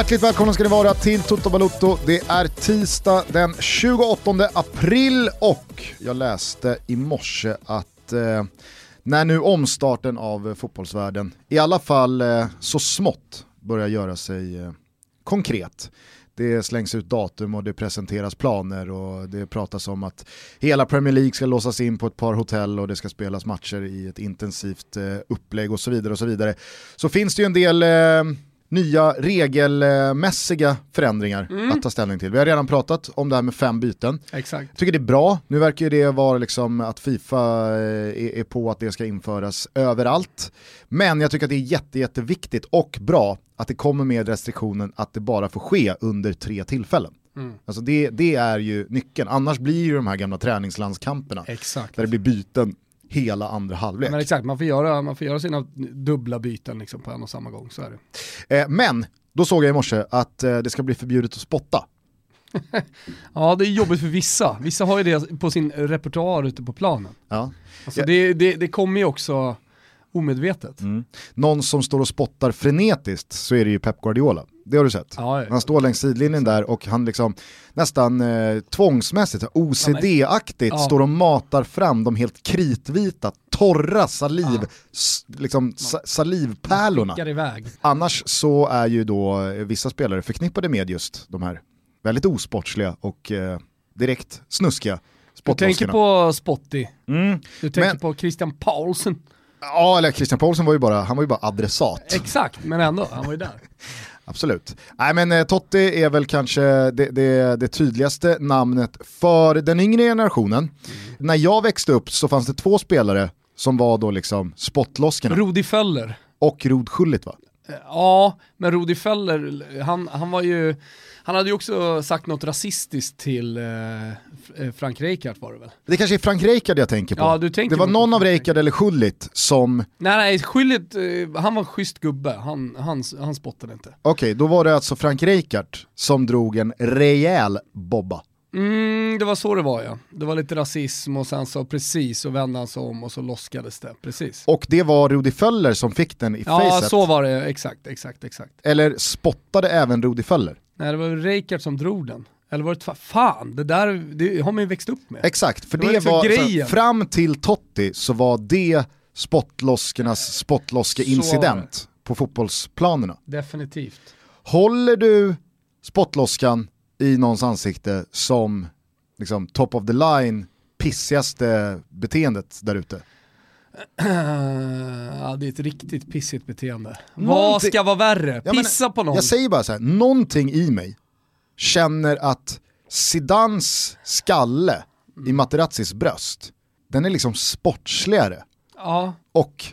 Hjärtligt välkomna ska ni vara till Toto Balotto. Det är tisdag den 28 april och jag läste i morse att eh, när nu omstarten av fotbollsvärlden i alla fall eh, så smått börjar göra sig eh, konkret. Det slängs ut datum och det presenteras planer och det pratas om att hela Premier League ska låsas in på ett par hotell och det ska spelas matcher i ett intensivt eh, upplägg och så vidare och så vidare. Så finns det ju en del eh, nya regelmässiga förändringar mm. att ta ställning till. Vi har redan pratat om det här med fem byten. Exakt. Jag tycker det är bra, nu verkar det vara liksom att Fifa eh, är, på att det ska införas överallt. Men jag tycker att det är jätte, jätteviktigt och bra att det kommer med restriktionen att det bara får ske under tre tillfällen. Mm. Alltså det, det är ju nyckeln, annars blir ju de här gamla träningslandskamperna Exakt. där det blir byten hela andra halvlek. Men exakt, man får göra, man får göra sina dubbla byten liksom på en och samma gång, så är det. Eh, men, då såg jag i morse att eh, det ska bli förbjudet att spotta. ja, det är jobbigt för vissa. Vissa har ju det på sin repertoar ute på planen. Ja. Alltså, det, det, det kommer ju också omedvetet. Mm. Någon som står och spottar frenetiskt så är det ju Pep Guardiola. Det har du sett. Ja, han står längs sidlinjen där och han liksom nästan eh, tvångsmässigt, OCD-aktigt ja, står och matar fram de helt kritvita, torra saliv, liksom, sa salivpärlorna. Annars så är ju då vissa spelare förknippade med just de här väldigt osportsliga och eh, direkt snuskiga Du tänker på Spotty, mm. du tänker Men, på Christian Paulsen. Ja, eller Christian Paulsen var ju bara, han var ju bara adressat. Exakt, men ändå, han var ju där. Absolut. Nej men eh, Totti är väl kanske det, det, det, tydligaste namnet för den yngre generationen. Mm. När jag växte upp så fanns det två spelare som var då liksom spottloskarna. Rudi Föller. Och Rod Schullit va? Ja, men Rudi Föller, han, han var ju han hade ju också sagt något rasistiskt till eh, eh Frank Rijkaard var det väl? Det kanske är Frank Rijkaard jag tänker på. Ja, du tänker det var någon av Rijkaard eller Schullit som... Nej nej, Schullit, eh, han var en schysst gubbe, han, han, han spottade inte. Okej, okay, då var det alltså Frank Rijkaard som drog en rejäl bobba. Mm, det var så det var ja. Det var lite rasism och sen så precis så vände han sig om och så loskades det. Precis. Och det var Rudi Föller som fick den i ja, facet? Ja, så var det. Exakt, exakt, exakt. Eller spottade även Rudi Föller? Nej, det var Reykjart som drog den. Eller var det fan, det där det har man ju växt upp med. Exakt, för det, det var, liksom var fram till Totti så var det spottloskernas spottloske-incident på fotbollsplanerna. Definitivt. Håller du spottloskan i någons ansikte som liksom, top of the line pissigaste beteendet där ute? Ja, det är ett riktigt pissigt beteende. Någonting... Vad ska vara värre? Pissa ja, på någon? Jag säger bara så här, någonting i mig känner att Sidans skalle i Materazzis bröst, den är liksom sportsligare. Ja. Och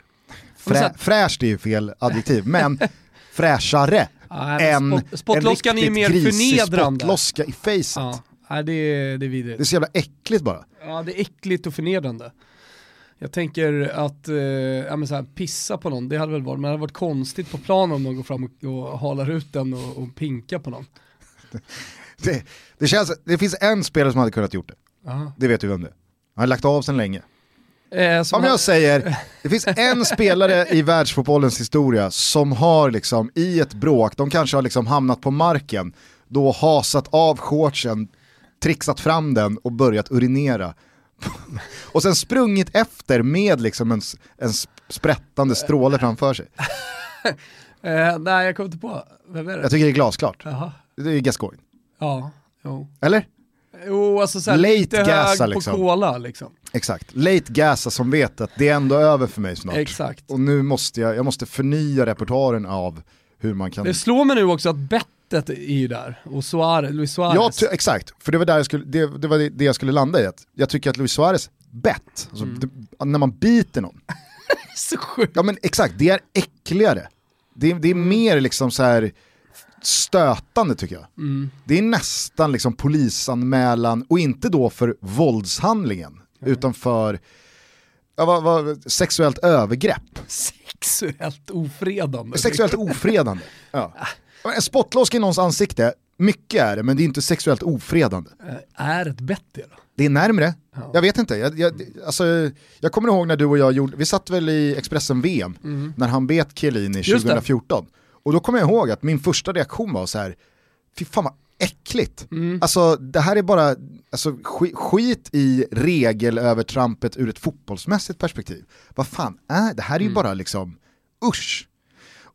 frä, fräscht är ju fel adjektiv, men fräschare ja, än spot, spotloskan en riktigt är mer förnedrande. spottloska i facet. Ja, det, är, det är vidrigt. Det är så jävla äckligt bara. Ja, det är äckligt och förnedrande. Jag tänker att eh, ja, så här, pissa på någon, det hade väl varit, men det hade varit konstigt på planen om någon går fram och, och halar ut den och, och pinkar på någon. Det, det, känns, det finns en spelare som hade kunnat gjort det. Aha. Det vet du vem det är. Han har lagt av sedan länge. Eh, om jag säger, det finns en spelare i världsfotbollens historia som har liksom i ett bråk, de kanske har liksom hamnat på marken, då hasat av shortsen, trixat fram den och börjat urinera och sen sprungit efter med liksom en, en sprättande stråle framför sig. eh, nej, jag kommer inte på. Vem är det? Jag tycker det är glasklart. Jaha. Det är Gascoigne. Ja, jo. Eller? Jo, alltså såhär, Late lite gasa, hög liksom. på cola liksom. Exakt, late gasa som vet att det är ändå över för mig snart. Exakt. Och nu måste jag, jag måste förnya repertoaren av hur man kan... Det slår mig nu också att bett bettet är ju där, och Suarez, Luis Suarez. Ja, exakt, för det var, där jag skulle, det, det, var det jag skulle landa i. Att jag tycker att Luis Suarez bett, alltså, mm. det, när man biter någon. så sjukt. Ja men exakt, det är äckligare. Det, det är mm. mer liksom så här stötande tycker jag. Mm. Det är nästan liksom polisanmälan, och inte då för våldshandlingen, utan för ja, vad, vad, sexuellt övergrepp. Sexuellt ofredande. Sexuellt ofredande, ja. En spottloska i någons ansikte, mycket är det, men det är inte sexuellt ofredande. Eh, är ett bett det då? Det är närmre. Ja. Jag vet inte. Jag, jag, alltså, jag kommer ihåg när du och jag gjorde, vi satt väl i Expressen VM, mm. när han bet Chiellini 2014. Och då kommer jag ihåg att min första reaktion var så här, fy fan vad äckligt. Mm. Alltså det här är bara alltså, sk- skit i regelövertrampet ur ett fotbollsmässigt perspektiv. Vad fan är det? här är ju Mm. bara liksom, usch.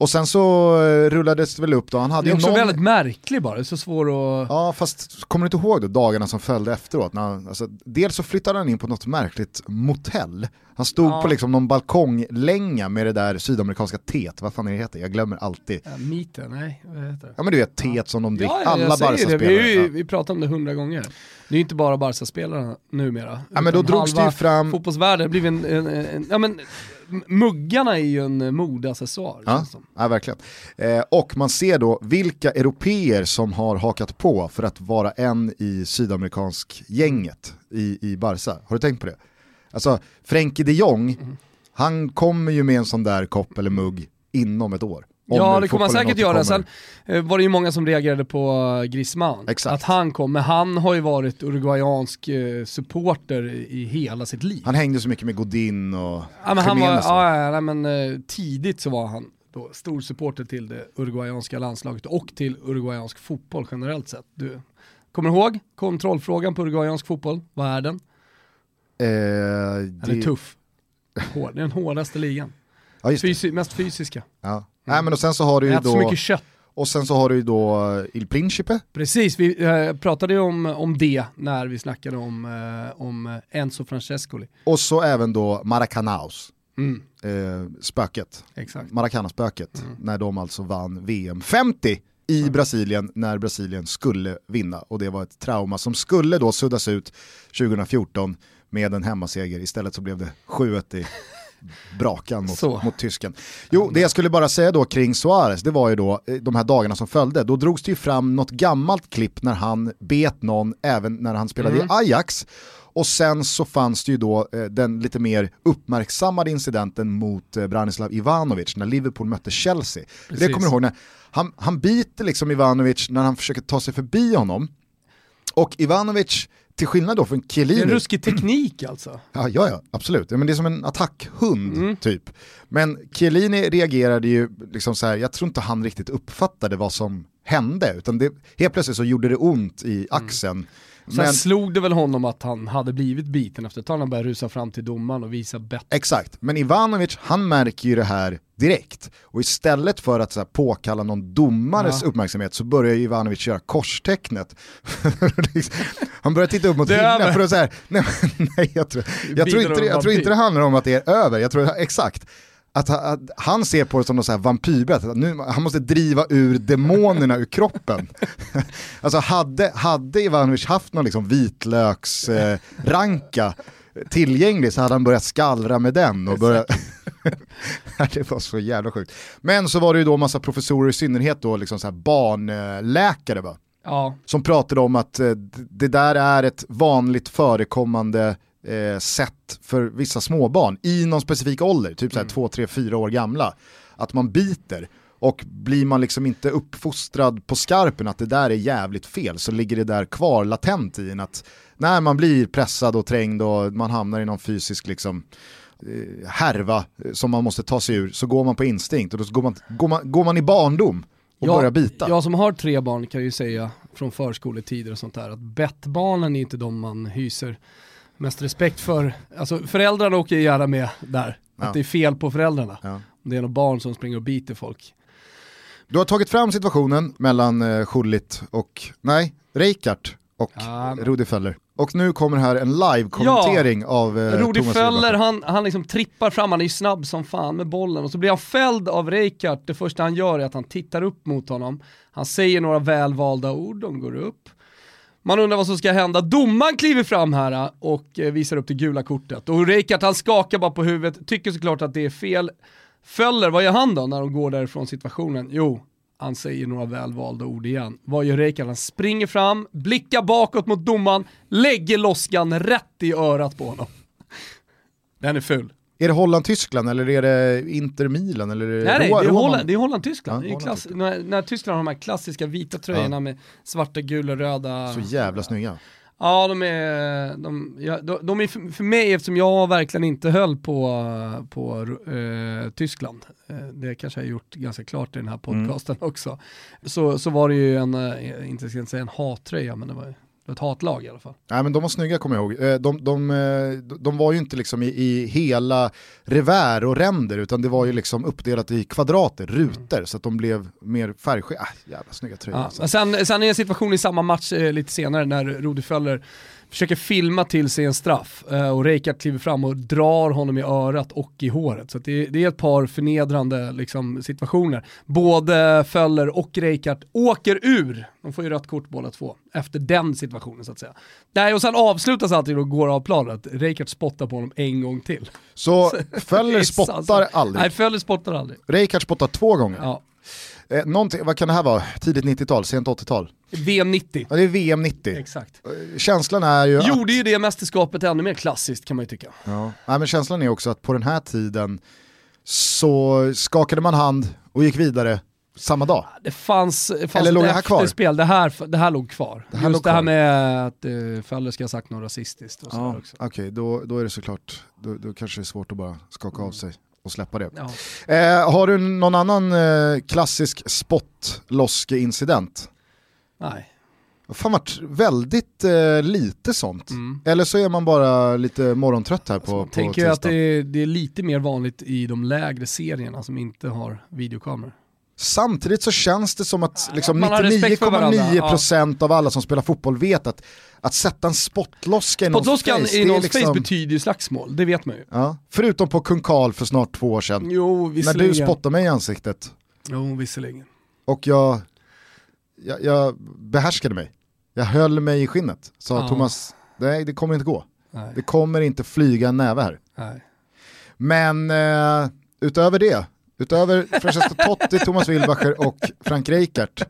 Och sen så eh, rullades det väl upp då, han hade Det är ju också någon... väldigt märklig bara, det är så svår att... Ja fast kommer du inte ihåg då dagarna som följde efteråt? När han, alltså, dels så flyttade han in på något märkligt motell. Han stod Ja. på liksom någon balkonglänga med det där sydamerikanska teet, vad fan är det heter? Jag glömmer alltid. Ja, Meeten, nej vad heter det? Ja men du vet teet som de dricker, Ja, ja, alla. Barca-spelare. Vi, ju- Ja. vi pratar om det hundra gånger. Det är ju inte bara Barca-spelarna numera. Ja men då drogs det ju fram, Fotbollsvärlden blivit en, en, en, en, ja men muggarna är ju en modeaccessoar. Ja. ja verkligen. Eh, och man ser då vilka europeer som har hakat på för att vara en i sydamerikansk gänget i, i Barca. Har du tänkt på det? Alltså Frenkie de Jong, Mm. han kommer ju med en sån där kopp eller mugg inom ett år. Om Ja det kommer han säkert göra. Sen eh, var det ju många som reagerade på eh, Griezmann. Exakt. Att han kom, men han har ju varit uruguayansk eh, supporter i, hela sitt liv. Han hängde så mycket med Godin och ja, men han var, ja, ja, men, tidigt så var han då stor supporter till det uruguayanska landslaget och till uruguayansk fotboll generellt sett. Du, kommer du ihåg kontrollfrågan på uruguayansk fotboll? Vad är den? Eh, Den är tuff. Hård. Den hårdaste ligan. Ja. Fysi mest fysiska. Ja. Nej, men och sen så har du ju Äter så då, mycket kött. och sen så har du ju då eh, Il Principe, Precis, vi eh, pratade ju om, om det när vi snackade om, eh, om Enzo Francescoli. och så även då Maracanaos, Mm, eh, spöket. exakt. Maracana-spöket, Mm. när de alltså vann VM 50 i Brasilien när Brasilien skulle vinna. Och det var ett trauma som skulle då suddas ut 2014 med en hemmaseger. Istället så blev det 7-1 i brakan Så. mot, mot tysken. Jo, det jag skulle bara säga då kring Suarez, det var ju då eh, de här dagarna som följde. Då drogs det ju fram något gammalt klipp när han bet någon även när han spelade Mm. i Ajax. Och sen så fanns det ju då eh, den lite mer uppmärksammade incidenten mot eh, Branislav Ivanovic när Liverpool mötte Chelsea. Det Precis. kommer du ihåg när han, han biter liksom Ivanovic när han försöker ta sig förbi honom. Och Ivanovic, till skillnad då från Det är en Chiellini, ruskig teknik alltså. Ja, ja, ja absolut. Men det är som en attackhund Mm. typ. Men Chiellini reagerade ju liksom så här, jag tror inte han riktigt uppfattade vad som hände, utan det, helt plötsligt så gjorde det ont i axeln. Sen Men, slog det väl honom att han hade blivit biten efter ett tag han började rusa fram till domaren och visa bett. exakt, men Ivanovic han märker ju det här direkt. Och istället för att så här, påkalla någon domares Ja. uppmärksamhet så börjar ju Ivanovic köra korstecknet. han börjar titta upp mot himlen för att säga, nej, nej jag tror, jag, tror inte, jag tror inte det handlar om att det är över, jag tror exakt. Att, att han ser på det som något så här han måste driva ur demonerna ur kroppen. alltså hade, hade Ivanovic haft någon liksom vitlöksranka eh, tillgänglig så hade han börjat skallra med den och börjat... det var så jävla sjukt. Men så var det ju då massa professorer i synnerhet då, liksom så här barnläkare va? Ja, som pratade om att eh, det där är ett vanligt förekommande eh, sätt för vissa småbarn i någon specifik ålder, typ såhär 2, 3, 4 år gamla, att man biter. Och blir man liksom inte uppfostrad på skarpen att det där är jävligt fel så ligger det där kvar latent i en att när man blir pressad och trängd och man hamnar i någon fysisk liksom eh, härva eh, som man måste ta sig ur. Så går man på instinkt och då går man, går man, går man i barndom och börjar bita. Jag som har tre barn kan ju säga från förskoletider och sånt där att bettbarnen är inte de man hyser mest respekt för. Alltså föräldrarna åker ju gärna med där, Ja. att det är fel på föräldrarna. Ja. Om det är något barn som springer och biter folk. Du har tagit fram situationen mellan eh, Schullit och, nej, Reikart och Ja, Rudi Feller. Och nu kommer här en live-kommentering av eh, Rudi Thomas Feller, han, han liksom trippar fram, han är ju snabb som fan med bollen och så blir han fälld av Reykjart. Det första han gör är att han tittar upp mot honom. Han säger några välvalda ord, de går upp. Man undrar vad som ska hända. Domaren kliver fram här och eh, visar upp det gula kortet. Och Reykjart han skakar bara på huvudet, tycker såklart att det är fel. Feller, vad gör han då när de går därifrån situationen? Jo, han säger några välvalda ord igen. Vad gör Reykjart? Han springer fram, blickar bakåt mot domaren, lägger loskan rätt i örat på honom. Den är ful. Är det Holland-Tyskland eller är det Inter-Milan? Eller är det Nej, nej, det är Roman? Holland, det är Holland-Tyskland. Ja, Det är klass, när, när Tyskland har de här klassiska vita tröjorna med svarta, gula, röda. Så jävla snygga. Ja, de är, de, ja, de, de är för, mig, eftersom jag verkligen inte höll på, på eh, Tyskland, eh, det kanske jag har gjort ganska klart i den här Mm. podcasten också, så, så var det ju en, eh, inte ska säga en hattröja, men det var ett hatlag i alla fall. Nej men de var snygga kommer jag ihåg. Eh, De, de, eh, de var ju inte liksom i, i hela revär och ränder utan det var ju liksom uppdelat i kvadrater, rutor så att de blev mer färgskilda. Ah, jävla snygga tröjor Ja, alltså. sen, sen är en situation i samma match eh, lite senare när Rudi Föller försöker filma till sig en straff eh, och Reykjart kliver fram och drar honom i örat och i håret. Så det, det är ett par förnedrande liksom, situationer. Både Föller och Reykjart åker ur, de får ju rött kort båda två, efter den situationen så att säga. Nej, och sen avslutas alltid och går av planen att spottar på honom en gång till. Så Föller spottar aldrig. Nej, Föller spottar aldrig. Reykjart spottar två gånger. Ja. Eh, vad kan det här vara? Tidigt 90-tal, sent 80-tal? VM 90. Ja, det är VM 90. Exakt. Eh, Känslan är ju att... Gjorde ju det mästerskapet ännu mer klassiskt kan man ju tycka. Ja. Nej, men känslan är också att på den här tiden så skakade man hand och gick vidare samma dag. Det fanns, det fanns Eller låg det här kvar? efterspel, det här, det här låg kvar. Det här Just låg det här kvar. med att uh, Föller ska ha sagt något rasistiskt och också. Okej, då, då är det såklart, då, då kanske det är svårt att bara skaka av sig och släppa det. Ja. Eh, har du någon annan eh, klassisk spottloske-incident? Nej. Fan varit väldigt eh, lite sånt. Mm. Eller så är man bara lite morgontrött här på, Man på tänker ju att tisdag. det är, det är lite mer vanligt i de lägre serierna som inte har videokameror. Samtidigt så känns det som att liksom man har respekt för varandra, 99,9% av alla som spelar fotboll vet att, att sätta en spottloska i någons face, i det är någons liksom- face betyder ju slagsmål, det vet man ju. Ja, förutom på Kung Karl för snart två år sedan. Jo, När du spottade mig i ansiktet Jo, visserligen. och jag, jag, jag behärskade mig. Jag höll mig i skinnet. Sa Ja. Thomas, nej det kommer inte gå. Nej. Det kommer inte flyga en näve här. Nej. Men eh, utöver det, utöver Francesco Totti, Thomas Wilbacher och Frank Reichardt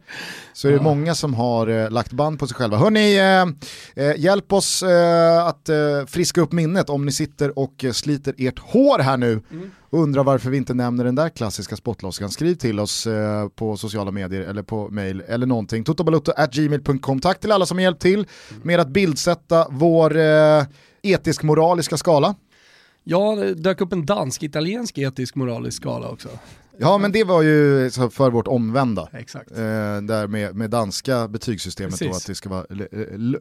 så är det Ja. många som har eh, lagt band på sig själva. Hörni, eh, eh, hjälp oss eh, att eh, friska upp minnet om ni sitter och eh, sliter ert hår här nu Mm. och undrar varför vi inte nämner den där klassiska spottloskan. Skriv till oss på sociala medier eller på mail eller någonting. totobalutto.gmail.com. Tack till alla som har hjälpt till med att bildsätta vår etisk-moraliska skala. Ja, det dök upp en dansk-italiensk etisk moralisk skala också. Ja men det var ju för vårt omvända. Exakt. Eh, där med, med danska betygssystemet då, Precis. att det ska vara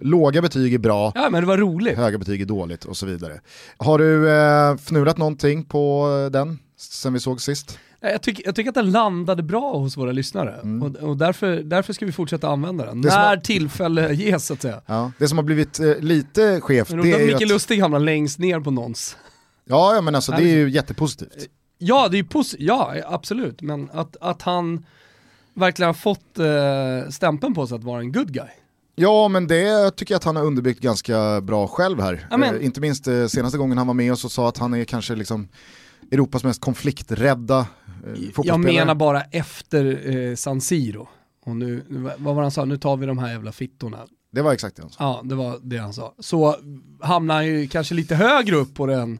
låga betyg är bra, Ja, men det var roligt. höga betyg är dåligt och så vidare. Har du eh, fnulat någonting på den sen vi såg sist? Jag tycker, jag tycker att den landade bra hos våra lyssnare och, och därför, därför ska vi fortsätta använda den. Mm. Det När att- tillfälle ges så att säga. Ja. Det som har blivit eh, lite skevt det att är ju Micke att, Lustig hamnar längst ner på någons. Ja, ja men alltså det är ju jättepositivt. Ja, det är posi- ja absolut, men att, att han verkligen har fått eh, stämpeln på sig att vara en good guy. Ja men det tycker jag att han har underbyggt ganska bra själv här. Eh, inte minst eh, senaste gången han var med oss och sa att han är kanske liksom Europas mest konflikträdda eh, Jag fotbollsspelare. menar bara efter eh, San Siro. Och nu, vad var han sa, nu tar vi de här jävla fittorna. Det var exakt det han sa. Ja, det var det han sa. Så hamnar han ju kanske lite högre upp på den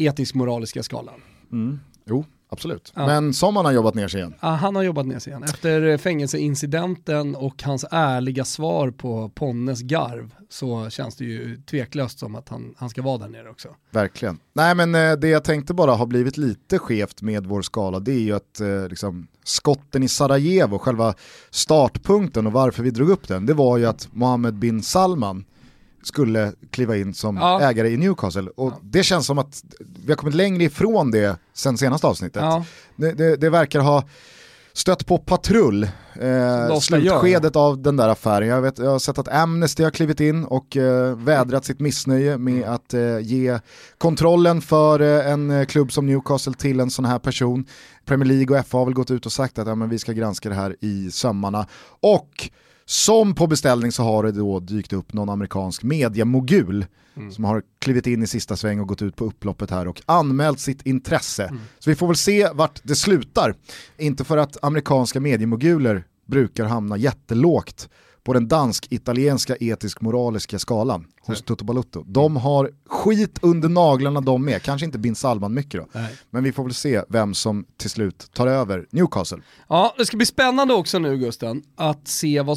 etisk-moraliska skalan. Mm. Jo, absolut. Ja. Men som han har jobbat ner sig igen. Ja, han har jobbat ner sig igen. Efter eh, fängelseincidenten och hans ärliga svar på Ponnes garv så känns det ju tveklöst som att han, han ska vara där nere också. Verkligen. Nej men eh, det jag tänkte bara har blivit lite skevt med vår skala det är ju att eh, liksom, skotten i Sarajevo, själva startpunkten och varför vi drog upp den, det var ju att Mohammed bin Salman skulle kliva in som Ja. ägare i Newcastle. Och Ja. det känns som att vi har kommit längre ifrån det sen senaste avsnittet. Ja, Det, det, det verkar ha stött på patrull, eh, gör. slutskedet av den där affären. Jag, vet, jag har sett att Amnesty har klivit in och eh, vädrat sitt missnöje med att eh, ge kontrollen för eh, en eh, klubb som Newcastle till en sån här person. Premier League och FA har väl gått ut och sagt att ja, men vi ska granska det här i sömmarna. Och som på beställning så har det då dykt upp någon amerikansk mediamogul Mm. som har klivit in i sista sväng och gått ut på upploppet här och anmält sitt intresse. Mm. Så vi får väl se vart det slutar. Inte för att amerikanska mediemoguler brukar hamna jättelågt på den dansk-italienska etisk-moraliska skalan hos Så. Toto Balutto. De har skit under naglarna de med, kanske inte bin Salman mycket då. nej. Men vi får väl se vem som till slut tar över Newcastle. ja, det ska bli spännande också nu Gusten, att se vad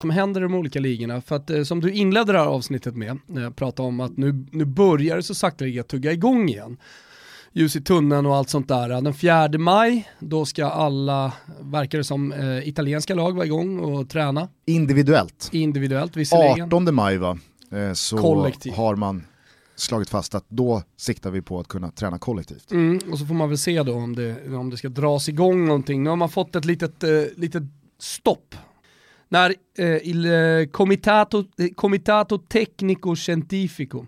Som händer i de olika ligorna. För att eh, som du inledde det här avsnittet med, jag pratade om att nu, nu börjar det så sakta tugga igång igen. Ljus i tunneln och allt sånt där. Den 4 maj, då ska alla, verkar det som, eh, italienska lag vara igång och träna. Individuellt. Individuellt visserligen. 18 maj va, eh, så Kollektiv. har man slagit fast att då siktar vi på att kunna träna kollektivt. Mm, och så får man väl se då om det, om det ska dras igång någonting. Nu har man fått ett litet, eh, litet stopp när eh, il eh, comitato, eh, comitato tecnico scientifico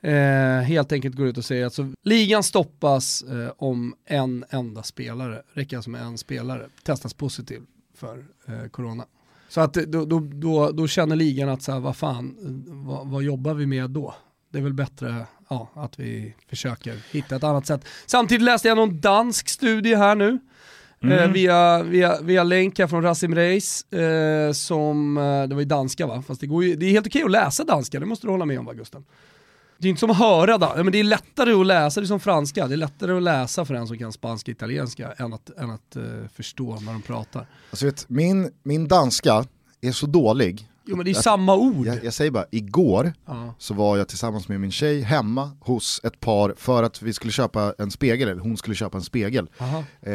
eh, helt enkelt går ut och säger att så, ligan stoppas eh, om en enda spelare, räcker alltså med en spelare, testas positiv för eh, corona. Så att eh, då, då, då, då känner ligan att så här, vad fan, vad, vad jobbar vi med då? Det är väl bättre ja, att vi försöker hitta ett annat sätt. Samtidigt läste jag någon dansk studie här nu Mm. Eh, via, via, via länk här från Rasim Reis, eh, som, eh, det var ju danska va? Fast det, går ju, det är helt okej att läsa danska, det måste du hålla med om va Gusten? Det är inte som att höra, da. men det är lättare att läsa, det är som franska, det är lättare att läsa för en som kan spanska och italienska än att, än att uh, förstå när de pratar. Alltså vet, min, min danska är så dålig Jo men det är jag, samma ord. Jag, jag, säger bara, igår ja. så var jag tillsammans med min tjej hemma hos ett par för att vi skulle köpa en spegel, eller hon skulle köpa en spegel. Eh,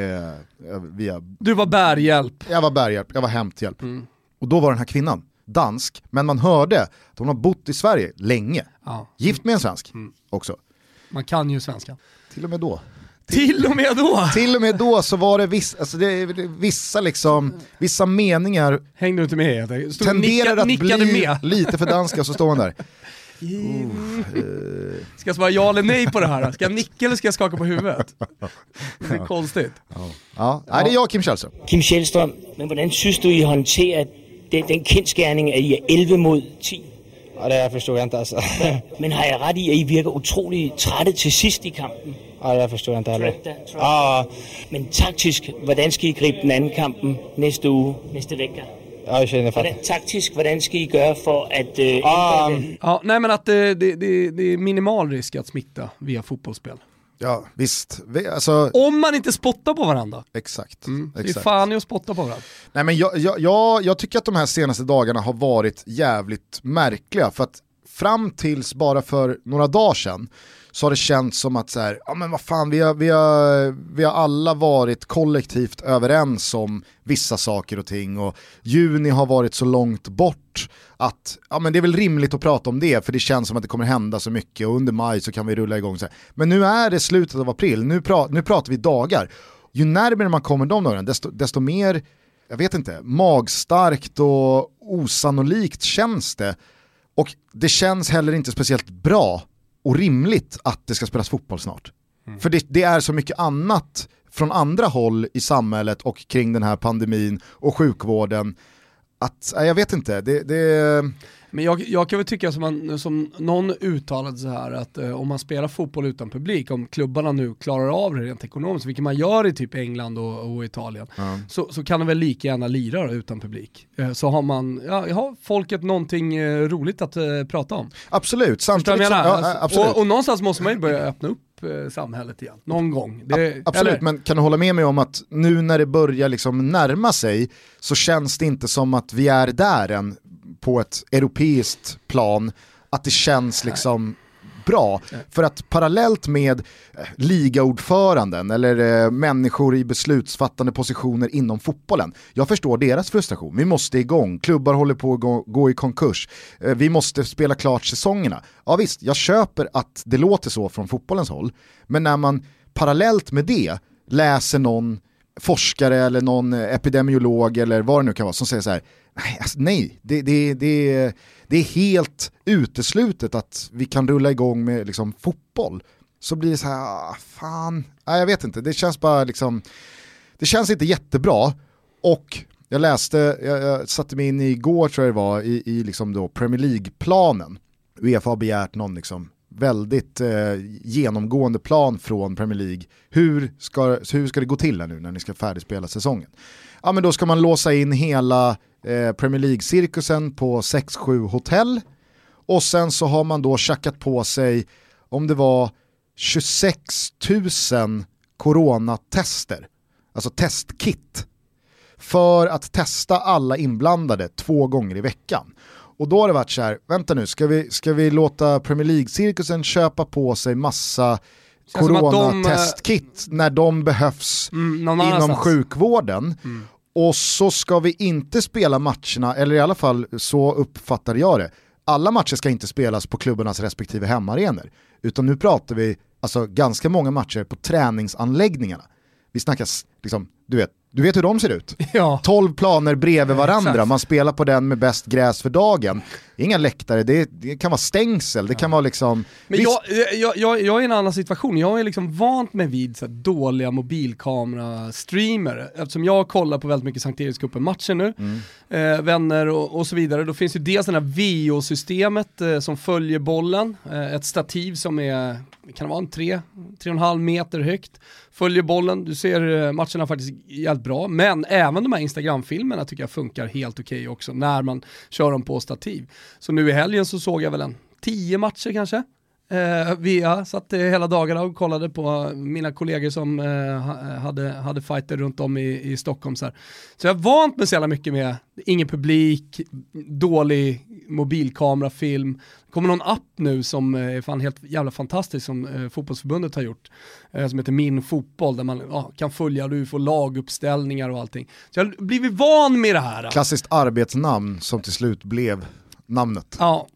via... Du var bärhjälp. Jag var bärhjälp, jag var hämthjälp. Mm. Och då var den här kvinnan dansk, men man hörde att hon har bott i Sverige länge. Ja. Gift med en svensk mm. också. Man kan ju svenska. Till och med då. Till och med då? Till och med då så var det, viss, alltså det, vissa, liksom, vissa meningar Hängde du inte med? tenderar att bli med. lite för danska, så står man där. Uh, ska jag svara ja eller nej på det här? Ska jag nicka eller ska jag skaka på huvudet? Det är konstigt. Ja, ja. ja. det är jag Kim Källström. Kim Källström, men hur syns du I hanterar den, den kendsgerning att I är 11 mot 10? Ja, det förstår jag inte alltså. men har jag rätt i att I verkar otroligt trötta till sist i kampen? Ja, det förstår jag inte heller. Ja. Men taktisk, hur ska I gripa den andra kampen nästa uge, nästa vecka? Ja, jag känner hvordan, taktisk, hur ska I göra för att uh, ja, ja, nej men att uh, det, det, det är minimal risk att smitta via fotbollsspel. Ja, visst. Alltså... Om man inte spottar på varandra. Exakt. Mm. exakt. Det är fan i att spotta på varandra. Nej, men jag, jag, jag, jag tycker att de här senaste dagarna har varit jävligt märkliga. För att fram tills bara för några dagar sedan så har det känts som att så här, ja men vad fan, vi har, vi, har, vi har alla varit kollektivt överens om vissa saker och ting och juni har varit så långt bort att ja, men det är väl rimligt att prata om det för det känns som att det kommer hända så mycket och under maj så kan vi rulla igång. Så här. Men nu är det slutet av april, nu, pra, nu pratar vi dagar. Ju närmare man kommer de dagarna desto, desto mer, jag vet inte, magstarkt och osannolikt känns det. Och det känns heller inte speciellt bra och rimligt att det ska spelas fotboll snart. Mm. För det, det, är så mycket annat från andra håll i samhället och kring den här pandemin och sjukvården att, jag vet inte, det, det... Men jag, jag kan väl tycka som, man, som någon uttalade så här att eh, om man spelar fotboll utan publik, om klubbarna nu klarar av det rent ekonomiskt, vilket man gör i typ England och, och Italien, mm. så, så kan de väl lika gärna lira utan publik. Eh, så har man, ja, har folket någonting eh, roligt att eh, prata om. Absolut, samtidigt som, ja, absolut. Och, och någonstans måste man ju börja öppna upp samhället igen, någon gång. Det, Absolut, eller? men kan du hålla med mig om att nu när det börjar liksom närma sig så känns det inte som att vi är där än på ett europeiskt plan, att det känns liksom bra. För att parallellt med eh, ligaordföranden eller eh, människor i beslutsfattande positioner inom fotbollen, jag förstår deras frustration. Vi måste igång, klubbar håller på att gå, gå i konkurs, eh, vi måste spela klart säsongerna. Ja visst, jag köper att det låter så från fotbollens håll, men när man parallellt med det läser någon forskare eller någon eh, epidemiolog eller vad det nu kan vara som säger så här, nej, alltså, nej det, det, det, det är helt uteslutet att vi kan rulla igång med liksom, fotboll. Så blir det så här, ah, fan, nej, jag vet inte, det känns bara liksom, det känns inte jättebra och jag läste, jag, jag satte mig in igår tror jag det var, i, i liksom då Premier League-planen. Uefa har begärt någon liksom väldigt eh, genomgående plan från Premier League. Hur ska, hur ska det gå till här nu när ni ska färdigspela säsongen? Ja men då ska man låsa in hela eh, Premier League-cirkusen på 6-7 hotell och sen så har man då tjackat på sig om det var 26 000 coronatester, alltså testkit, för att testa alla inblandade två gånger i veckan. Och då har det varit så här, vänta nu, ska vi, ska vi låta Premier League-cirkusen köpa på sig massa coronatestkit de, när de behövs mm, inom annanstans. sjukvården. Mm. Och så ska vi inte spela matcherna, eller i alla fall så uppfattade jag det, alla matcher ska inte spelas på klubbarnas respektive hemmaarenor. Utan nu pratar vi alltså ganska många matcher på träningsanläggningarna. Vi snackar liksom, du vet, du vet hur de ser ut. Ja. 12 planer bredvid varandra, man spelar på den med bäst gräs för dagen. Inga läktare, det, det kan vara stängsel, det ja. kan vara liksom... Men jag, jag, jag, jag är i en annan situation, jag är liksom vant mig vid så dåliga mobilkamera-streamer. Eftersom jag kollar på väldigt mycket Sankt Erikscupen-matcher nu, mm. eh, vänner och, och, så vidare. Då finns ju dels det här VO-systemet eh, som följer bollen, eh, ett stativ som är, kan det vara en 3-3,5 meter högt följer bollen, du ser eh, matcherna faktiskt helt bra, men även de här Instagram-filmerna tycker jag funkar helt okej okay också när man kör dem på stativ. Så nu i helgen så såg jag väl en tio matcher kanske, Eh, via, satt hela dagarna och kollade på mina kollegor som eh, hade, hade fighter runt om i, i Stockholm. Så, här. så jag har vant mig så jävla mycket med ingen publik, dålig mobilkamerafilm. Kommer någon app nu som är fan helt jävla fantastisk som eh, fotbollsförbundet har gjort. Eh, som heter Min Fotboll där man ja, kan följa, du får laguppställningar och allting. Så jag har blivit van med det här. Klassiskt arbetsnamn som till slut blev namnet. Ja,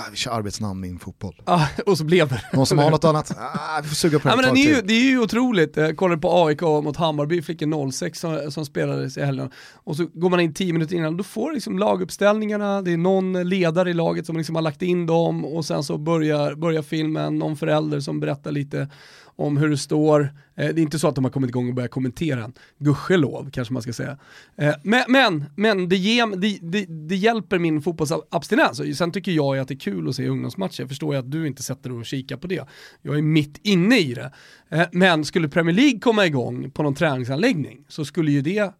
Ah, vi kör arbetsnamn i fotboll. Ah, och så blev det. Någon som har något annat? Ah, vi får suga på det ah, men det, är ju, det är ju otroligt. Jag kollade på AIK mot Hammarby, fick en 06 som, som spelades i helgen. Och så går man in 10 minuter innan, då får liksom laguppställningarna, det är någon ledare i laget som liksom har lagt in dem och sen så börjar, börjar filmen, någon förälder som berättar lite om hur det står. Eh, det är inte så att de har kommit igång och börjat kommentera den, gudskelov kanske man ska säga. Eh, men men, men det, ge, det, det, det, hjälper min fotbollsabstinens. Sen tycker jag att det är kul att se ungdomsmatcher, jag förstår ju att du inte sätter dig och kikar på det. Jag är mitt inne i det. Eh, men skulle Premier League komma igång på någon träningsanläggning så skulle, ju det,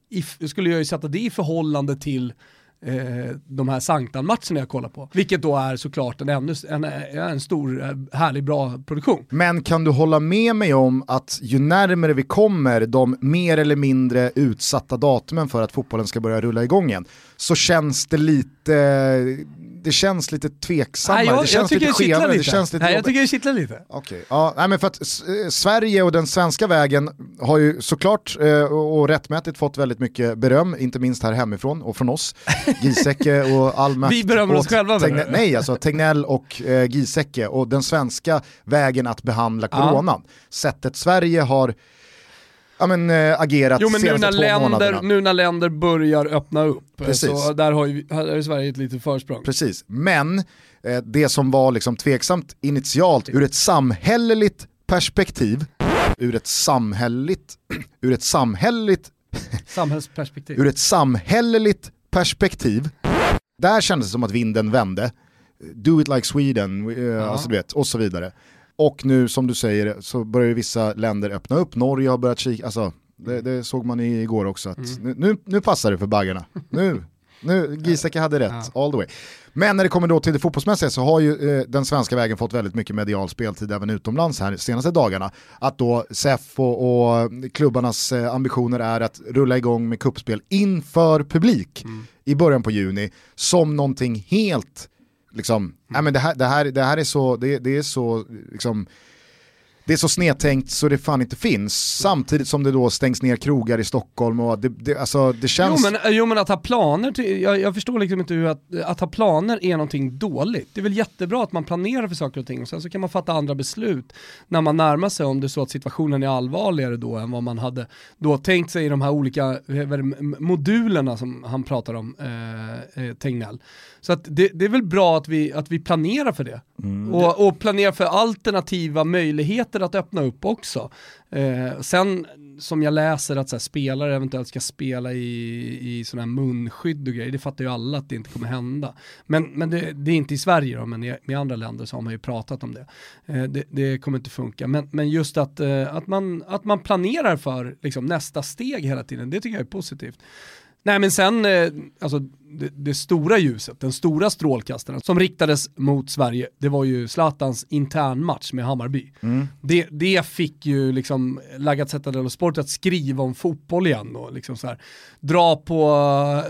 skulle jag ju sätta det i förhållande till eh, de här Sanktan-matcherna jag kollar på. Vilket då är såklart en, ännu, en, eh, en stor, eh, härlig, bra produktion. Men kan du hålla med mig om att ju närmare vi kommer de mer eller mindre utsatta datumen för att fotbollen ska börja rulla igång igen, så känns det lite det känns lite tveksammare, nej, jag, det känns lite skevare, det känns lite nej, Jag tycker det kittlar lite. Okay. Ja, nej, men för att eh, Sverige och den svenska vägen har ju såklart eh, och rättmätigt fått väldigt mycket beröm, inte minst här hemifrån och från oss. Giesecke och all Vi berömmer oss själva Tegne, Nej, alltså Tegnell och eh, Giesecke och den svenska vägen att behandla coronan. Ja. Sättet Sverige har ja, men, äh, agerat jo, men nu när, länder, nu när länder börjar öppna upp, eh, Precis. så där har ju, här är Sverige ett litet försprång. Precis, men eh, det som var liksom tveksamt initialt ur ett samhälleligt perspektiv, ur ett samhälleligt, ur ett samhälleligt Samhällsperspektiv. ur ett samhälleligt perspektiv, där kändes det som att vinden vände. Do it like Sweden, ja. alltså, vet, och så vidare. Och nu som du säger så börjar vissa länder öppna upp, Norge har börjat kika, alltså det, det såg man igår också att mm. nu, nu passar det för baggarna. Nu, nu Giesecke hade rätt, all the way. Men när det kommer då till det fotbollsmässiga så har ju eh, den svenska vägen fått väldigt mycket medial speltid även utomlands här de senaste dagarna. Att då SEF och, och klubbarnas eh, ambitioner är att rulla igång med kuppspel inför publik mm. i början på juni som någonting helt liksom, mm. nej men det här, det här, det här är så, det, det är så, liksom, det är så snedtänkt så det fan inte finns. Samtidigt som det då stängs ner krogar i Stockholm och det, det, alltså, det känns... Jo men, jo men att ha planer, till, jag, jag förstår liksom inte hur att, att ha planer är någonting dåligt. Det är väl jättebra att man planerar för saker och ting och sen så kan man fatta andra beslut när man närmar sig om det är så att situationen är allvarligare då än vad man hade då tänkt sig i de här olika det, modulerna som han pratar om, eh, eh, Tegnell. Så att det, det, är väl bra att vi, att vi planerar för det. Mm. Och, och planerar för alternativa möjligheter att öppna upp också. Eh, sen som jag läser att så här, spelare eventuellt ska spela i, i sådana här munskydd och grejer, det fattar ju alla att det inte kommer hända. Men, men det, det är inte i Sverige då, men i, i, andra länder så har man ju pratat om det. Eh, det, det, kommer inte funka. Men, men just att, eh, att, man, att man planerar för liksom, nästa steg hela tiden, det tycker jag är positivt. Nej men sen, eh, alltså det, det, stora ljuset, den stora strålkastaren som riktades mot Sverige, det var ju Zlatans internmatch med Hammarby. Mm. Det, det fick ju liksom Lagazzetta dello Sport att skriva om fotboll igen och liksom så här, dra, på,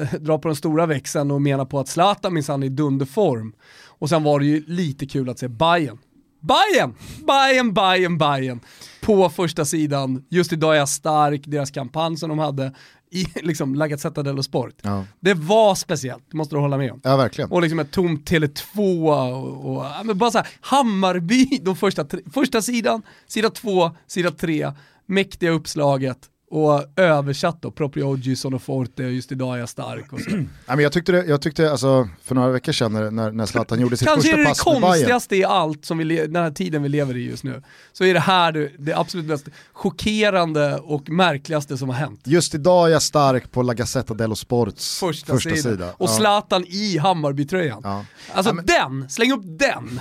dra på den stora växeln och mena på att Zlatan minsann är i dunderform. Och sen var det ju lite kul att se Bayern. Bayern, Bayern, Bayern, Bayern på första sidan. Just idag är jag stark, deras kampanj som de hade i liksom La Gazzetta dello Sport. Ja. Det var speciellt, det måste du hålla med om. Ja, verkligen. Och liksom ett tomt Tele2 och, och men bara så här, Hammarby, de första, första sidan, sida två, sida tre, mäktiga uppslaget, och översatt då, proprio oggi sono forte, just idag är jag stark och så. Nej, men jag tyckte, det, jag tyckte alltså, för några veckor sedan när, när Zlatan gjorde sitt Kanske första pass Kanske är det konstigaste i allt som vi, den här tiden vi lever i just nu. Så är det här det, det absolut mest chockerande och märkligaste som har hänt. Just idag är jag stark på La Gazzetta dello Sports första, första sida. sida. Och Zlatan i Hammarbytröjan. Ja. Alltså ja, men... den, släng upp den!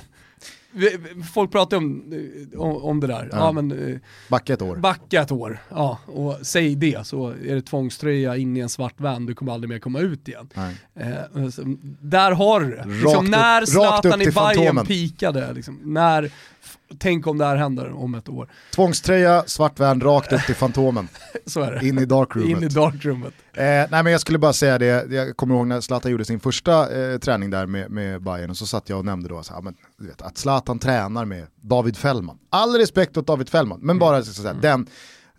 Folk pratar om, om, om det där. Ja. ja men, eh, backa ett år. Backa ett år, ja. Och säg det så är det tvångströja in i en svart van, du kommer aldrig mer komma ut igen. Eh, så, där har du det. Liksom, när Zlatan i Bayern pikade, liksom, när Tänk om det här händer om ett år. Tvångströja, svart van, rakt upp till Fantomen. Så är det. In i darkroomet. In i darkroomet. Eh, nej men jag skulle bara säga det, jag kommer ihåg när Zlatan gjorde sin första eh, träning där med, med Bayern och så satt jag och nämnde då så här, men, vet, att Zlatan tränar med David Fällman. All respekt åt David Fällman, men bara så, så här, mm. den,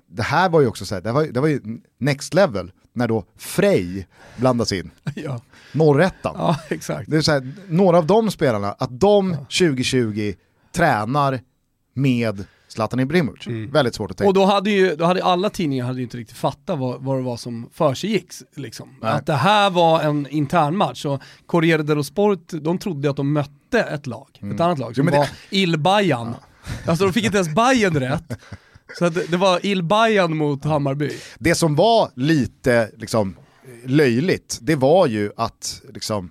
det här var ju också så här, det var, det var ju next level när då Frej blandas in. ja. Norrättan. Ja, exakt. Det är så här, några av de spelarna, att de ja. 2020 tränar med Zlatan Ibrahimovic. Mm. Väldigt svårt att tänka. Och då hade ju då hade alla tidningar hade inte riktigt fattat vad, vad det var som försiggick. Liksom. Att det här var en intern match och Corriere dello Sport, de trodde att de mötte ett lag, mm. ett annat lag som jo, var det... Il Bajan. Ja. Alltså de fick inte ens Bajen rätt. Så det, det var Il Bajan mot Hammarby. Det som var lite liksom, löjligt, det var ju att liksom,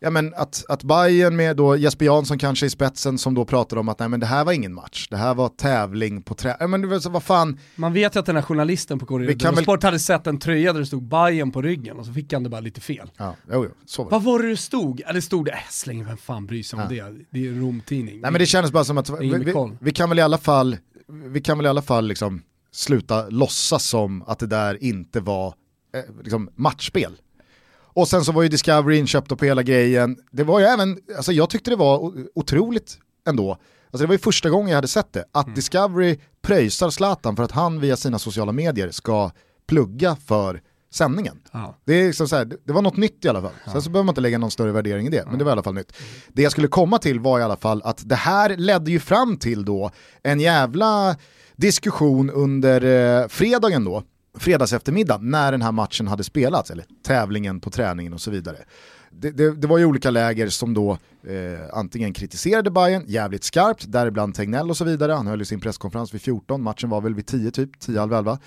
ja, men att, att Bayern med då Jesper Jansson kanske i spetsen som då pratar om att nej, men det här var ingen match, det här var tävling på trä... Ja, men vad fan... Man vet ju att den här journalisten på Corriere väl... Sport hade sett en tröja där det stod Bayern på ryggen och så fick han det bara lite fel. Ja, jo, jo, så var det. Vad var det det stod? Ja, det stod det, äh, släng vem fan bryr sig om ja. det? Det är en Romtidning. Nej men det kändes bara som att vi, vi, vi, kan väl i alla fall, vi kan väl i alla fall liksom sluta låtsas som att det där inte var eh, liksom matchspel. Och sen så var ju Discovery inköpta på hela grejen. Det var ju även, alltså jag tyckte det var otroligt ändå. Alltså det var ju första gången jag hade sett det, att mm. Discovery pröjsar Zlatan för att han via sina sociala medier ska plugga för sändningen. Ja. Det, är liksom så här, det var något nytt i alla fall. Ja. Sen så behöver man inte lägga någon större värdering i det, ja. men det var i alla fall nytt. Det jag skulle komma till var i alla fall att det här ledde ju fram till då en jävla diskussion under eh, fredagen då, fredags eftermiddag när den här matchen hade spelats, eller tävlingen på träningen och så vidare. Det, det, det var ju olika läger som då eh, antingen kritiserade Bayern jävligt skarpt, däribland Tegnell och så vidare, han höll ju sin presskonferens vid 14, matchen var väl vid 10 typ, 10 halv 11.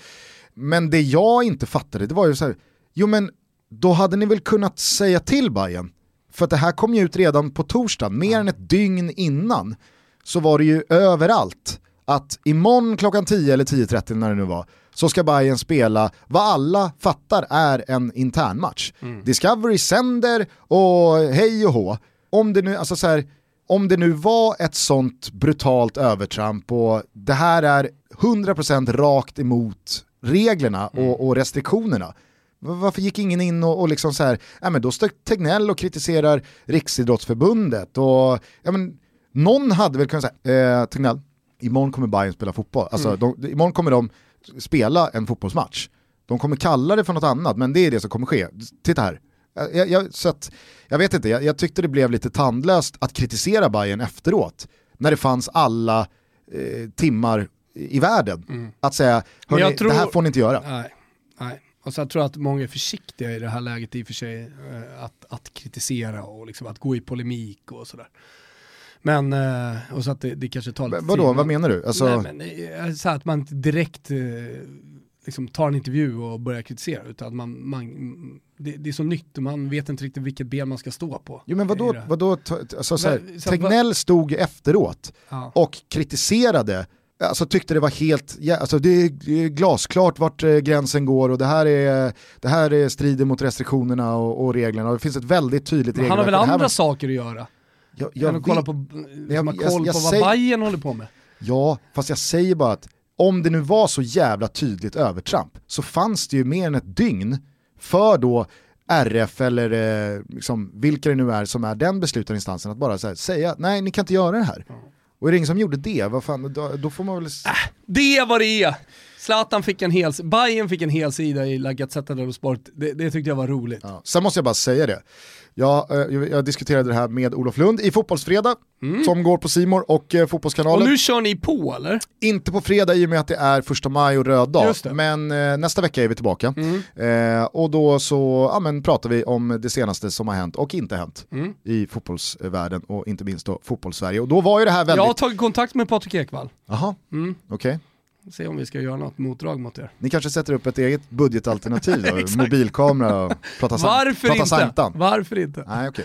Men det jag inte fattade, det var ju så här, jo men då hade ni väl kunnat säga till Bayern för att det här kom ju ut redan på torsdag, mer än ett dygn innan, så var det ju överallt att imorgon klockan 10 eller 10.30 när det nu var, så ska Bayern spela vad alla fattar är en internmatch. Mm. Discovery sänder och hej och hå. Om det nu, alltså så här, om det nu var ett sånt brutalt övertramp och det här är 100% rakt emot reglerna mm. och, och, restriktionerna, Va- Varför gick ingen in och, och liksom så här, ja men då står Tegnell och kritiserar Riksidrottsförbundet och, ja men någon hade väl kunnat säga, eh, Tegnell, imorgon kommer Bayern spela fotboll, alltså Mm. de, imorgon kommer de spela en fotbollsmatch. De kommer kalla det för något annat, men det är det som kommer ske. Titta här. Jag, jag, så att, jag vet inte, jag, jag tyckte det blev lite tandlöst att kritisera Bayern efteråt, när det fanns alla eh, timmar i världen. Att säga, Mm. Men jag hörni, tror- det här får ni inte göra. Nej, nej. Och så jag tror att många är försiktiga i det här läget i och för sig eh, att, att kritisera och liksom att gå i polemik och sådär. Men, eh, och så att det, det kanske tar lite Vadå, tid. vad menar du? Alltså, Nej, men, eh, så att man inte direkt eh, liksom tar en intervju och börjar kritisera utan att man, man, det, det är så nytt och man vet inte riktigt vilket ben man ska stå på. Jo men vadå, vadå alltså, så här, Men, så Tegnell stod efteråt Ja. och kritiserade, alltså tyckte det var helt, ja, alltså det är, glasklart vart gränsen går och det här, är, det här är strider mot restriktionerna och, och reglerna och det finns ett väldigt tydligt Men han har regelverk. väl andra var- saker att göra? Jag, Jag än att kolla vet- på, jag- har koll jag på vad säger- Bayern håller på med. Ja, fast jag säger bara att om det nu var så jävla tydligt övertramp så fanns det ju mer än ett dygn för då RF eller eh, liksom, vilka det nu är som är den beslutande instansen att bara så här, säga nej ni kan inte göra det här. Och är det ingen som gjorde det, vad fan, då, då får man väl... s- Det vad det är! Zlatan fick en hel, Bayern fick en hel sida i La Gazzetta dello Sport, det, det tyckte jag var roligt. Ja. Sen måste jag bara säga det. Jag, eh, jag, jag diskuterade det här med Olof Lund i Fotbollsfredag, som går på Simor och eh, Fotbollskanalen. Mm. Och nu kör ni på eller? Inte på fredag i och med att det är första maj och röd dag, men eh, nästa vecka är vi tillbaka. Mm. Eh, och då så ja, men, pratar vi om det senaste som har hänt och inte hänt Mm. i fotbollsvärlden och inte minst då fotbollssverige. Och då var ju det här väldigt... Jag har tagit kontakt med Patrik Ekwall. Jaha, Mm. okej. Se om vi ska göra något motdrag mot er. Ni kanske sätter upp ett eget budgetalternativ då, mobilkamera och prata, Varför prata inte? Varför inte? Nej, okej.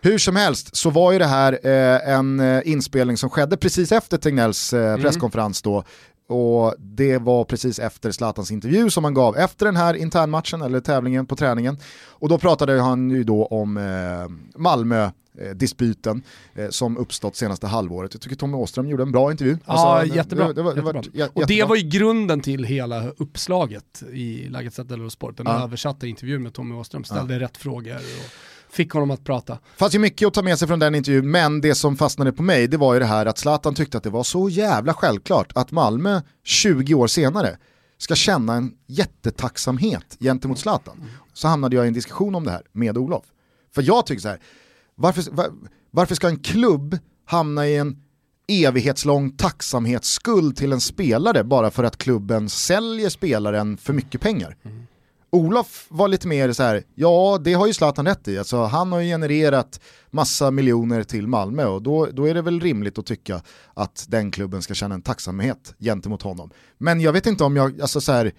Hur som helst så var ju det här eh, en eh, inspelning som skedde precis efter Tegnells eh, Mm. presskonferens då. Och det var precis efter Zlatans intervju som han gav efter den här internmatchen eller tävlingen på träningen. Och då pratade han ju då om eh, Malmö eh, dispyten eh, som uppstått senaste halvåret. Jag tycker Tommy Åström gjorde en bra intervju. Ja, Alltså, jättebra. Det, det var, det var, jättebra. jä- och det var ju grunden till hela uppslaget i La Gazzetta dello Sport. Den Ja. översatta intervjun med Tommy Åström, ställde rätt frågor och fick honom att prata. fanns ju mycket att ta med sig från den intervjun, men det som fastnade på mig det var ju det här att Zlatan tyckte att det var så jävla självklart att Malmö 20 år senare ska känna en jättetacksamhet gentemot Zlatan. Så hamnade jag i en diskussion om det här med Olof. För jag tycker så här, varför, var, varför ska en klubb hamna i en evighetslång tacksamhetsskuld till en spelare bara för att klubben säljer spelaren för mycket pengar? Olof var lite mer så här, ja det har ju Zlatan rätt i, alltså, han har ju genererat massa miljoner till Malmö och då, då är det väl rimligt att tycka att den klubben ska känna en tacksamhet gentemot honom. Men jag vet inte om jag, alltså så här,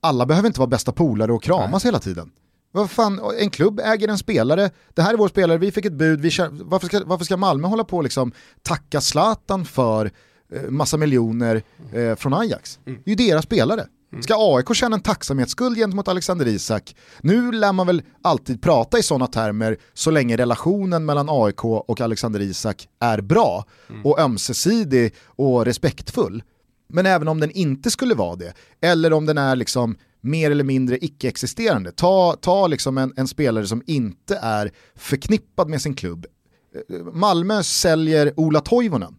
alla behöver inte vara bästa polare och kramas hela tiden. Vad fan, en klubb äger en spelare, det här är vår spelare, vi fick ett bud, vi känner, varför, ska, varför ska Malmö hålla på och liksom tacka Zlatan för eh, massa miljoner eh, från Ajax? Det är ju deras spelare. Ska AIK känna en tacksamhetsskuld gentemot Alexander Isak? Nu lär man väl alltid prata i sådana termer så länge relationen mellan AIK och Alexander Isak är bra och ömsesidig och respektfull. Men även om den inte skulle vara det, eller om den är liksom mer eller mindre icke-existerande, ta, ta liksom en, en spelare som inte är förknippad med sin klubb. Eh, Malmö säljer Ola Toivonen.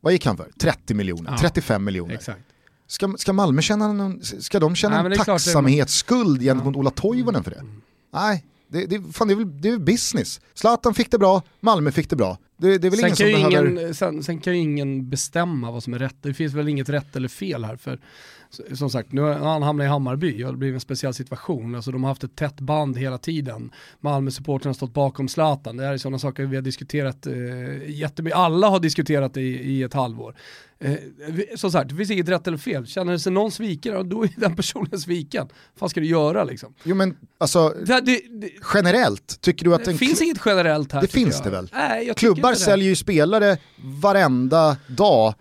Vad gick han för? 30 miljoner, Ja. 35 miljoner. Exakt. Ska, ska Malmö känna någon, ska de känna Nej, en det- tacksamhetsskuld gentemot Ola Toivonen för det? Nej, det, det, fan, det, är väl, det är business. Zlatan fick det bra, Malmö fick det bra. Det, det är väl Sen ingen kan, som behöver... ingen, sen, sen kan ju ingen bestämma vad som är rätt. Det finns väl inget rätt eller fel här. För som sagt, nu har han hamnat i Hammarby och det blivit en speciell situation. Alltså, de har haft ett tätt band hela tiden. Malmö-supportrarna har stått bakom Zlatan. Det här är sådana saker vi har diskuterat eh, jättemycket. Alla har diskuterat det i, i ett halvår. Eh, som sagt, det finns inget rätt eller fel. Känner sig någon sviken, då är den personen sviken. Vad ska du göra liksom? Jo men alltså, Det, det, det, generellt, tycker du att det finns inget generellt här. Det finns jag. det väl? Nej, Klubbar säljer ju spelare varenda dag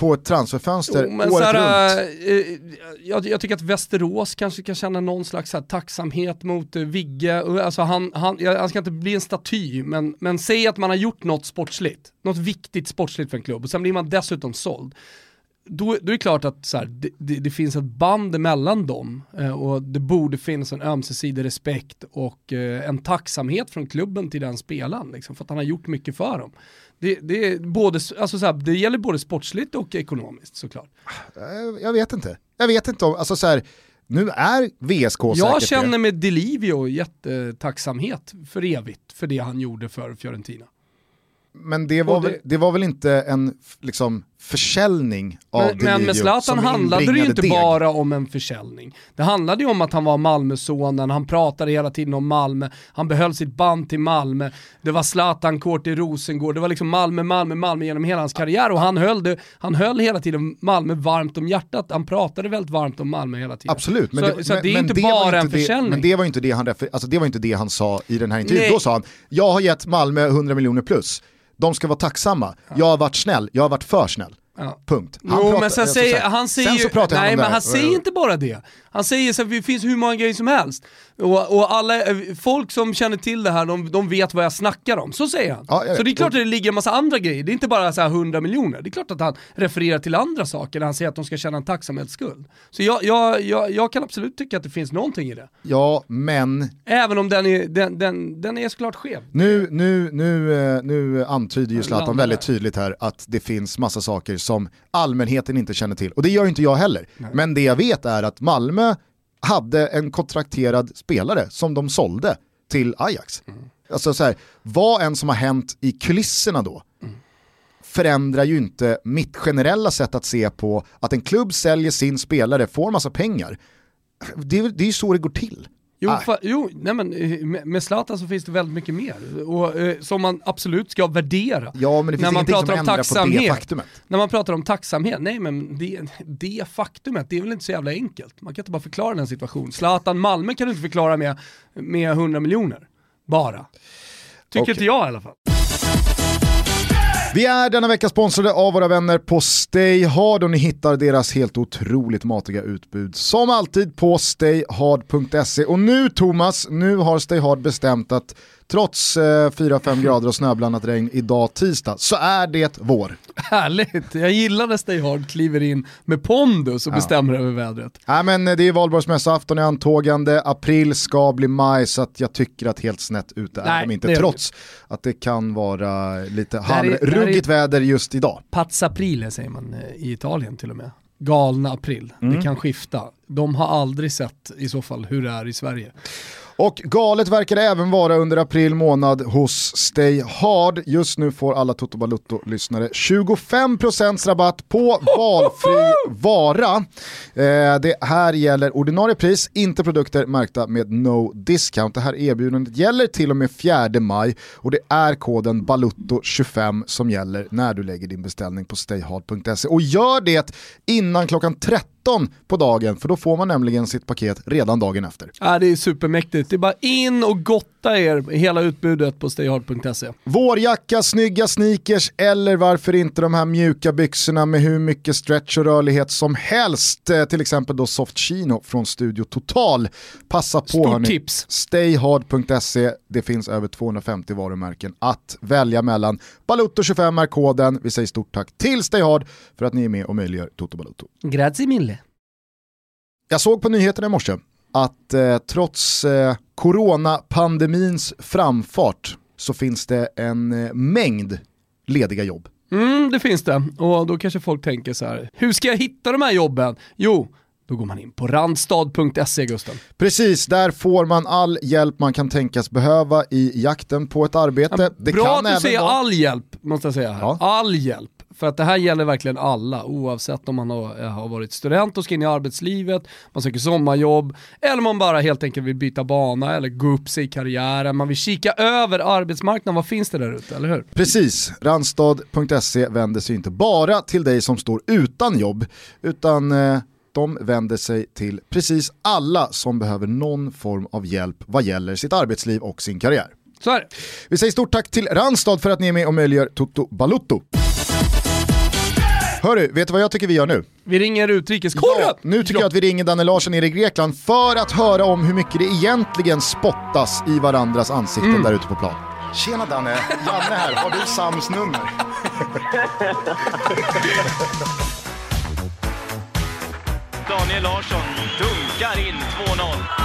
på ett transferfönster Jo, men året såhär, runt. eh, jag, jag tycker att Västerås kanske kan känna någon slags här, tacksamhet mot eh, Vigge. Alltså, han, han, jag, han ska inte bli en staty, men, men säg att man har gjort något sportsligt, något viktigt sportsligt för en klubb och sen blir man dessutom såld. Då, då är det klart att så här, det, det, det, finns ett band mellan dem eh, och det borde finnas en ömsesidig respekt och eh, en tacksamhet från klubben till den spelaren, liksom, för att han har gjort mycket för dem. Det, det, är både, alltså så här, det gäller både sportsligt och ekonomiskt såklart. Eh, jag vet inte. Jag vet inte om, alltså så här, nu är VSK säkert Jag känner med Delivio jättetacksamhet för evigt för det han gjorde för Fiorentina. Men det var. Väl, det var väl inte en liksom, försäljning av Men, men med Zlatan handlade det ju inte deg. bara om en försäljning. Det handlade ju om att han var Malmösonen, han pratade hela tiden om Malmö, han behöll sitt band till Malmö, det var Zlatan kort i Rosengård, det var liksom Malmö, Malmö, Malmö genom hela hans karriär och han höll, det, han höll hela tiden Malmö varmt om hjärtat, han pratade väldigt varmt om Malmö hela tiden. Absolut, men så, det, så men, det är inte bara en försäljning. men det var inte det han, alltså det var inte det han sa i den här intervjun, Nej. då sa han, jag har gett Malmö 100 miljoner plus, de ska vara tacksamma. Jag har varit snäll, jag har varit för snäll. Ja. Punkt. Han jo, pratar, men sen säger, han säger sen så pratar nej, han men han säger inte bara det. Han säger att det finns hur många grejer som helst. Och, och alla, eh, folk som känner till det här, de, de vet vad jag snackar om. Så säger han. Ja, så det är klart att det ligger en massa andra grejer, det är inte bara så här 100 miljoner. Det är klart att han refererar till andra saker när han säger att de ska känna en tacksamhetsskuld. Så jag, jag, jag, jag kan absolut tycka att det finns någonting i det. Ja, men... Även om den är, den, den, den är såklart skev. Nu, nu, nu, eh, nu antyder ju Zlatan väldigt tydligt här att det finns massa saker som allmänheten inte känner till. Och det gör inte jag heller. Nej. Men det jag vet är att Malmö hade en kontrakterad spelare som de sålde till Ajax. Mm. Alltså så här, vad än som har hänt i kulisserna då mm. förändrar ju inte mitt generella sätt att se på att en klubb säljer sin spelare, får massa pengar. Det, det är ju så det går till. Jo, fa, jo nej men, eh, med, med Zlatan så finns det väldigt mycket mer och, eh, som man absolut ska värdera. Ja, men det finns när man pratar som om tacksamhet, på det faktumet. När man pratar om tacksamhet, nej men det, det faktumet, det är väl inte så jävla enkelt. Man kan inte bara förklara den situationen. Zlatan Malmö kan du inte förklara med, med 100 miljoner, bara. Tycker okay. inte jag i alla fall. Vi är denna vecka sponsrade av våra vänner på StayHard och ni hittar deras helt otroligt matiga utbud som alltid på stayhard.se. Och nu Thomas, nu har StayHard bestämt att trots eh, 4-5 grader och snöblandat regn idag tisdag så är det vår. Härligt, jag gillar när Stay Hard kliver in med pondus och ja. bestämmer över vädret. Nej men eh, det är valborgsmässoafton i antågande, april ska bli maj så att jag tycker att helt snett ute är de inte trots det. att det kan vara lite halvruggigt väder just idag. Paz aprile säger man eh, i Italien till och med galna april. Mm. Det kan skifta. De har aldrig sett i så fall hur det är i Sverige. Och galet verkar det även vara under april månad hos Stay Hard. Just nu får alla Toto Balutto-lyssnare 25% rabatt på valfri vara. Eh, det här gäller ordinarie pris, inte produkter märkta med no discount. Det här erbjudandet gäller till och med 4 maj och det är koden BALUTTO25 som gäller när du lägger din beställning på stayhard.se. Och gör det innan klockan 13 13 på dagen för då får man nämligen sitt paket redan dagen efter. Ja, det är supermäktigt. Det är bara in och gotta er hela utbudet på stayhard.se. Vårjacka, snygga sneakers eller varför inte de här mjuka byxorna med hur mycket stretch och rörlighet som helst. Eh, till exempel då Soft Chino från Studio Total. Passa på Stort hörni. tips. Stayhard.se, det finns över 250 varumärken att välja mellan. Balutto25 är koden. Vi säger stort tack till Stayhard för att ni är med och möjliggör Toto Balutto. Grazie mille. Jag såg på nyheterna i morse att eh, trots eh, coronapandemins framfart så finns det en eh, mängd lediga jobb. Mm, det finns det. Och då kanske folk tänker så här, hur ska jag hitta de här jobben? Jo, då går man in på randstad.se Gusten. Precis, där får man all hjälp man kan tänkas behöva i jakten på ett arbete. Ja, det bra att du säger vara... all hjälp, måste jag säga här. Ja. All hjälp. För att det här gäller verkligen alla, oavsett om man har, har varit student och ska in i arbetslivet, man söker sommarjobb, eller man bara helt enkelt vill byta bana eller gå upp sig i karriären, man vill kika över arbetsmarknaden, vad finns det där ute, eller hur? Precis, Randstad.se vänder sig inte bara till dig som står utan jobb, utan eh, de vänder sig till precis alla som behöver någon form av hjälp vad gäller sitt arbetsliv och sin karriär. Så är det. Vi säger stort tack till Randstad för att ni är med och möjliggör Toto Balutto. Hörru, vet du vad jag tycker vi gör nu? Vi ringer utrikeskorren! Ja, nu tycker ja. jag att vi ringer Danne Larsson nere i Grekland för att höra om hur mycket det egentligen spottas i varandras ansikten mm. där ute på plan. Tjena Danne, Janne här, har du Sams nummer? Daniel Larsson dunkar in 2-0.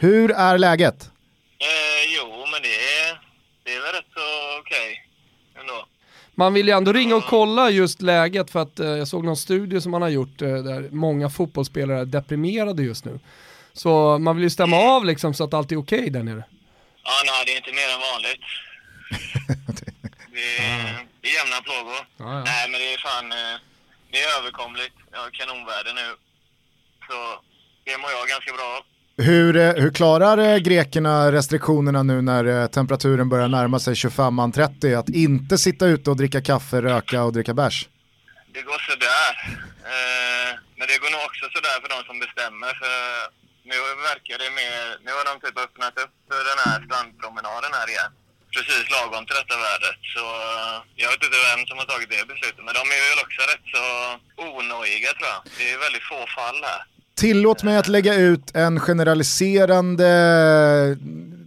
Hur är läget? Eh, jo, men det är, det är väl rätt så okej ändå. Man vill ju ändå ringa och kolla just läget för att eh, jag såg någon studie som man har gjort eh, där många fotbollsspelare är deprimerade just nu. Så man vill ju stämma av liksom så att allt är okej där nere. Ja, nej, det är inte mer än vanligt. Det är, det är jämna plågor. Ja, ja. Nej, men det är fan, eh, det är överkomligt. Jag har kanonväder nu. Så det mår jag ganska bra av. Hur, eh, hur klarar eh, grekerna restriktionerna nu när eh, temperaturen börjar närma sig 25-30? Att inte sitta ute och dricka kaffe, röka och dricka bärs? Det går sådär. Eh, men det går nog också sådär för de som bestämmer. För nu verkar det mer... Nu har de typ öppnat upp för den här strandpromenaden här igen. Precis lagom till detta vädret. Så jag vet inte vem som har tagit det beslutet. Men de är väl också rätt så onojiga tror jag. Det är väldigt få fall här. Tillåt mig att lägga ut en generaliserande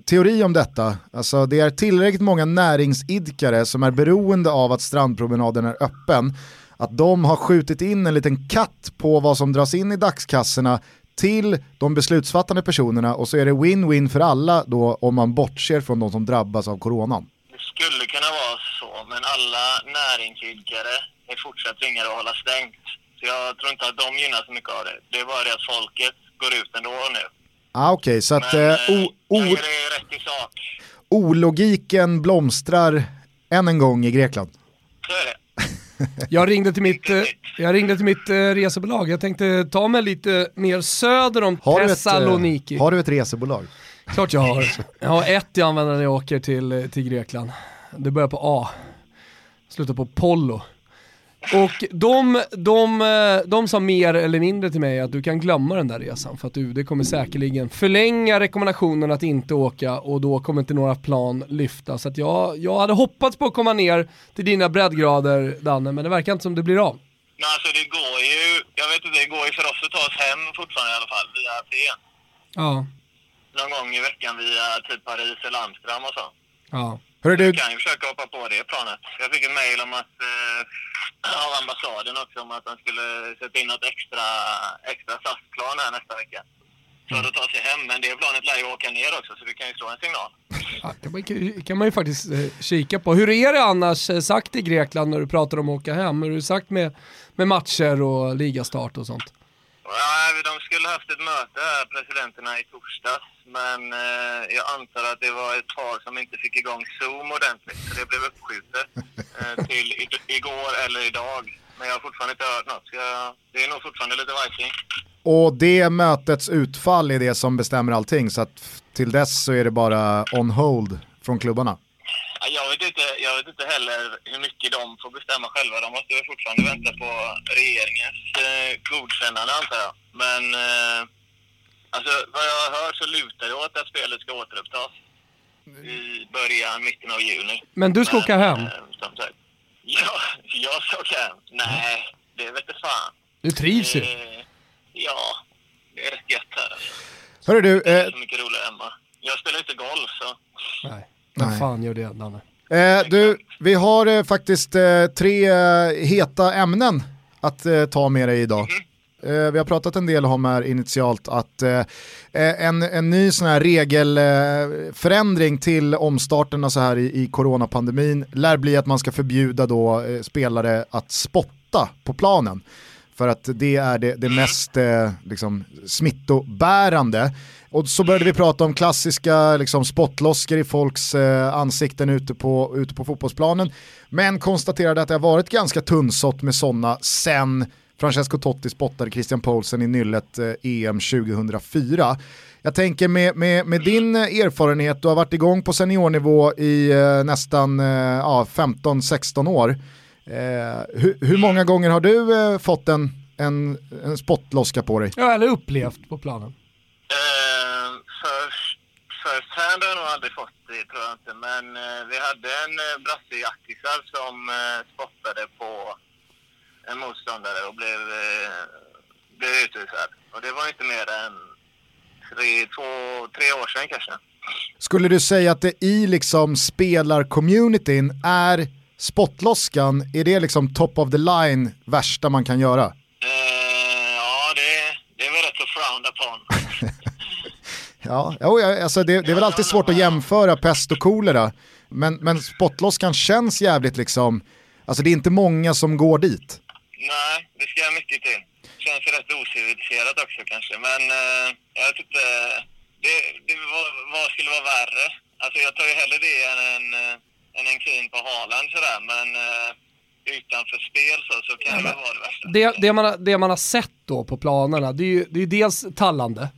teori om detta. Alltså det är tillräckligt många näringsidkare som är beroende av att strandpromenaden är öppen. Att de har skjutit in en liten katt på vad som dras in i dagskassorna till de beslutsfattande personerna och så är det win-win för alla då om man bortser från de som drabbas av coronan. Det skulle kunna vara så, men alla näringsidkare är fortsatt tvingade att hålla stängt. Så jag tror inte att de gynnar så mycket av det. Det är bara det att folket går ut ändå nu. Ah, Okej, så att Men eh, eh, o- jag o- det är rätt i sak. ologiken blomstrar än en gång i Grekland. Så är det. Jag ringde till mitt, eh, jag ringde till mitt eh, resebolag. Jag tänkte ta mig lite mer söder om Har du, ett, Thessaloniki. eh, har du ett resebolag? Klart jag har. Jag har ett jag använder när jag åker till, eh, till Grekland. Det börjar på A. Slutar på Pollo. Och de, de, eh, de sa mer eller mindre till mig att du kan glömma den där resan för att UD kommer säkerligen förlänga rekommendationen att inte åka och då kommer inte några plan lyfta. Så att jag, jag hade hoppats på att komma ner till dina breddgrader Danne, men det verkar inte som det blir av. Men alltså det går ju, jag vet inte, det går ju för oss att ta oss hem fortfarande i alla fall via Aten. Ja, Någon gång i veckan via typ Paris eller Amsterdam och så. ja. Hörru du, Vi kan ju försöka hoppa på det planet. Jag fick ett mejl om att, eh, av ambassaden också, om att de skulle sätta in något extra, extra SAS-plan här nästa vecka. För att ta sig hem, men det planet lär ju åka ner också så vi kan ju slå en signal. Ja, kan, man, kan man ju faktiskt eh, kika på. Hur är det annars eh, sagt i Grekland när du pratar om att åka hem? Hur är det sagt med, med matcher och ligastart och sånt? Ja, de skulle haft ett möte här, presidenterna, i torsdags. Men eh, jag antar att det var ett par som inte fick igång Zoom ordentligt. Så det blev uppskjutet eh, till igår eller idag. Men jag har fortfarande inte hört något. Jag, det är nog fortfarande lite vajsing. och det mötets utfall är det som bestämmer allting så att till dess så är det bara on hold från klubbarna. Ja, Jag vet, inte, jag vet inte heller hur mycket de får bestämma själva. De måste ju fortfarande vänta på regeringens eh, godkännande antar jag. Men eh, alltså, vad jag har hört så lutar det åt att spelet ska återupptas i början, mitten av juni. Men du ska åka hem? eh, som sagt, ja, jag ska åka hem. Nej, det vet inte fan. Du trivs ju. Eh, ja, det är rätt gött här. Hörru du, Det är eh, så mycket roligare hemma. Jag spelar inte golf så. Nej, vad Nej. fan gör det Danne? eh, du vi har eh, faktiskt eh, tre eh, heta ämnen att eh, ta med dig idag. Eh, Eh, vi har pratat en del om här initialt att eh, eh, en, en ny sån här regelförändring till omstarterna så här i, i coronapandemin lär bli att man ska förbjuda då spelare att spotta på planen. För att det är det, det mest liksom, smittobärande. Och så började vi prata om klassiska liksom, spottloskor i folks eh, ansikten ute på, ute på fotbollsplanen. Men konstaterade att det har varit ganska tunnsått med sådana sen Francesco Totti spottade Christian Poulsen i nyllet eh, EM 2004. Jag tänker med, med, med din erfarenhet, du har varit igång på seniornivå i eh, nästan eh, ja, 15-16 år. Eh, hur, hur många gånger har du eh, fått en, en, en spottloska på dig? Ja, eller upplevt på planen. Eh, first, first hand har jag nog aldrig fått det tror jag inte. Men eh, vi hade en eh, brasse i Akisar som eh, spottade på en motståndare och blev, eh, blev utvisad. Och det var inte mer än tre, två, tre år sedan kanske. Skulle du säga att det i liksom spelarcommunityn är spottloskan, är det liksom top of the line värsta man kan göra? Eh, ja, det, det är väl rätt så frowned upon. Ja, jo, alltså det, det är väl alltid svårt att jämföra pest och kolera, men, men spottloskan känns jävligt liksom, alltså det är inte många som går dit. Nej, det ska mycket till. Känns rätt ociviliserat också kanske, men eh, jag tyckte det, det var, vad skulle vara värre? Alltså jag tar ju hellre det än en, eh, än en krin på Haaland sådär, men eh, utanför spel så, så kan det väl vara det värsta. Det, det, man, har- det man har sett då på planerna, det är ju det är ju dels tallande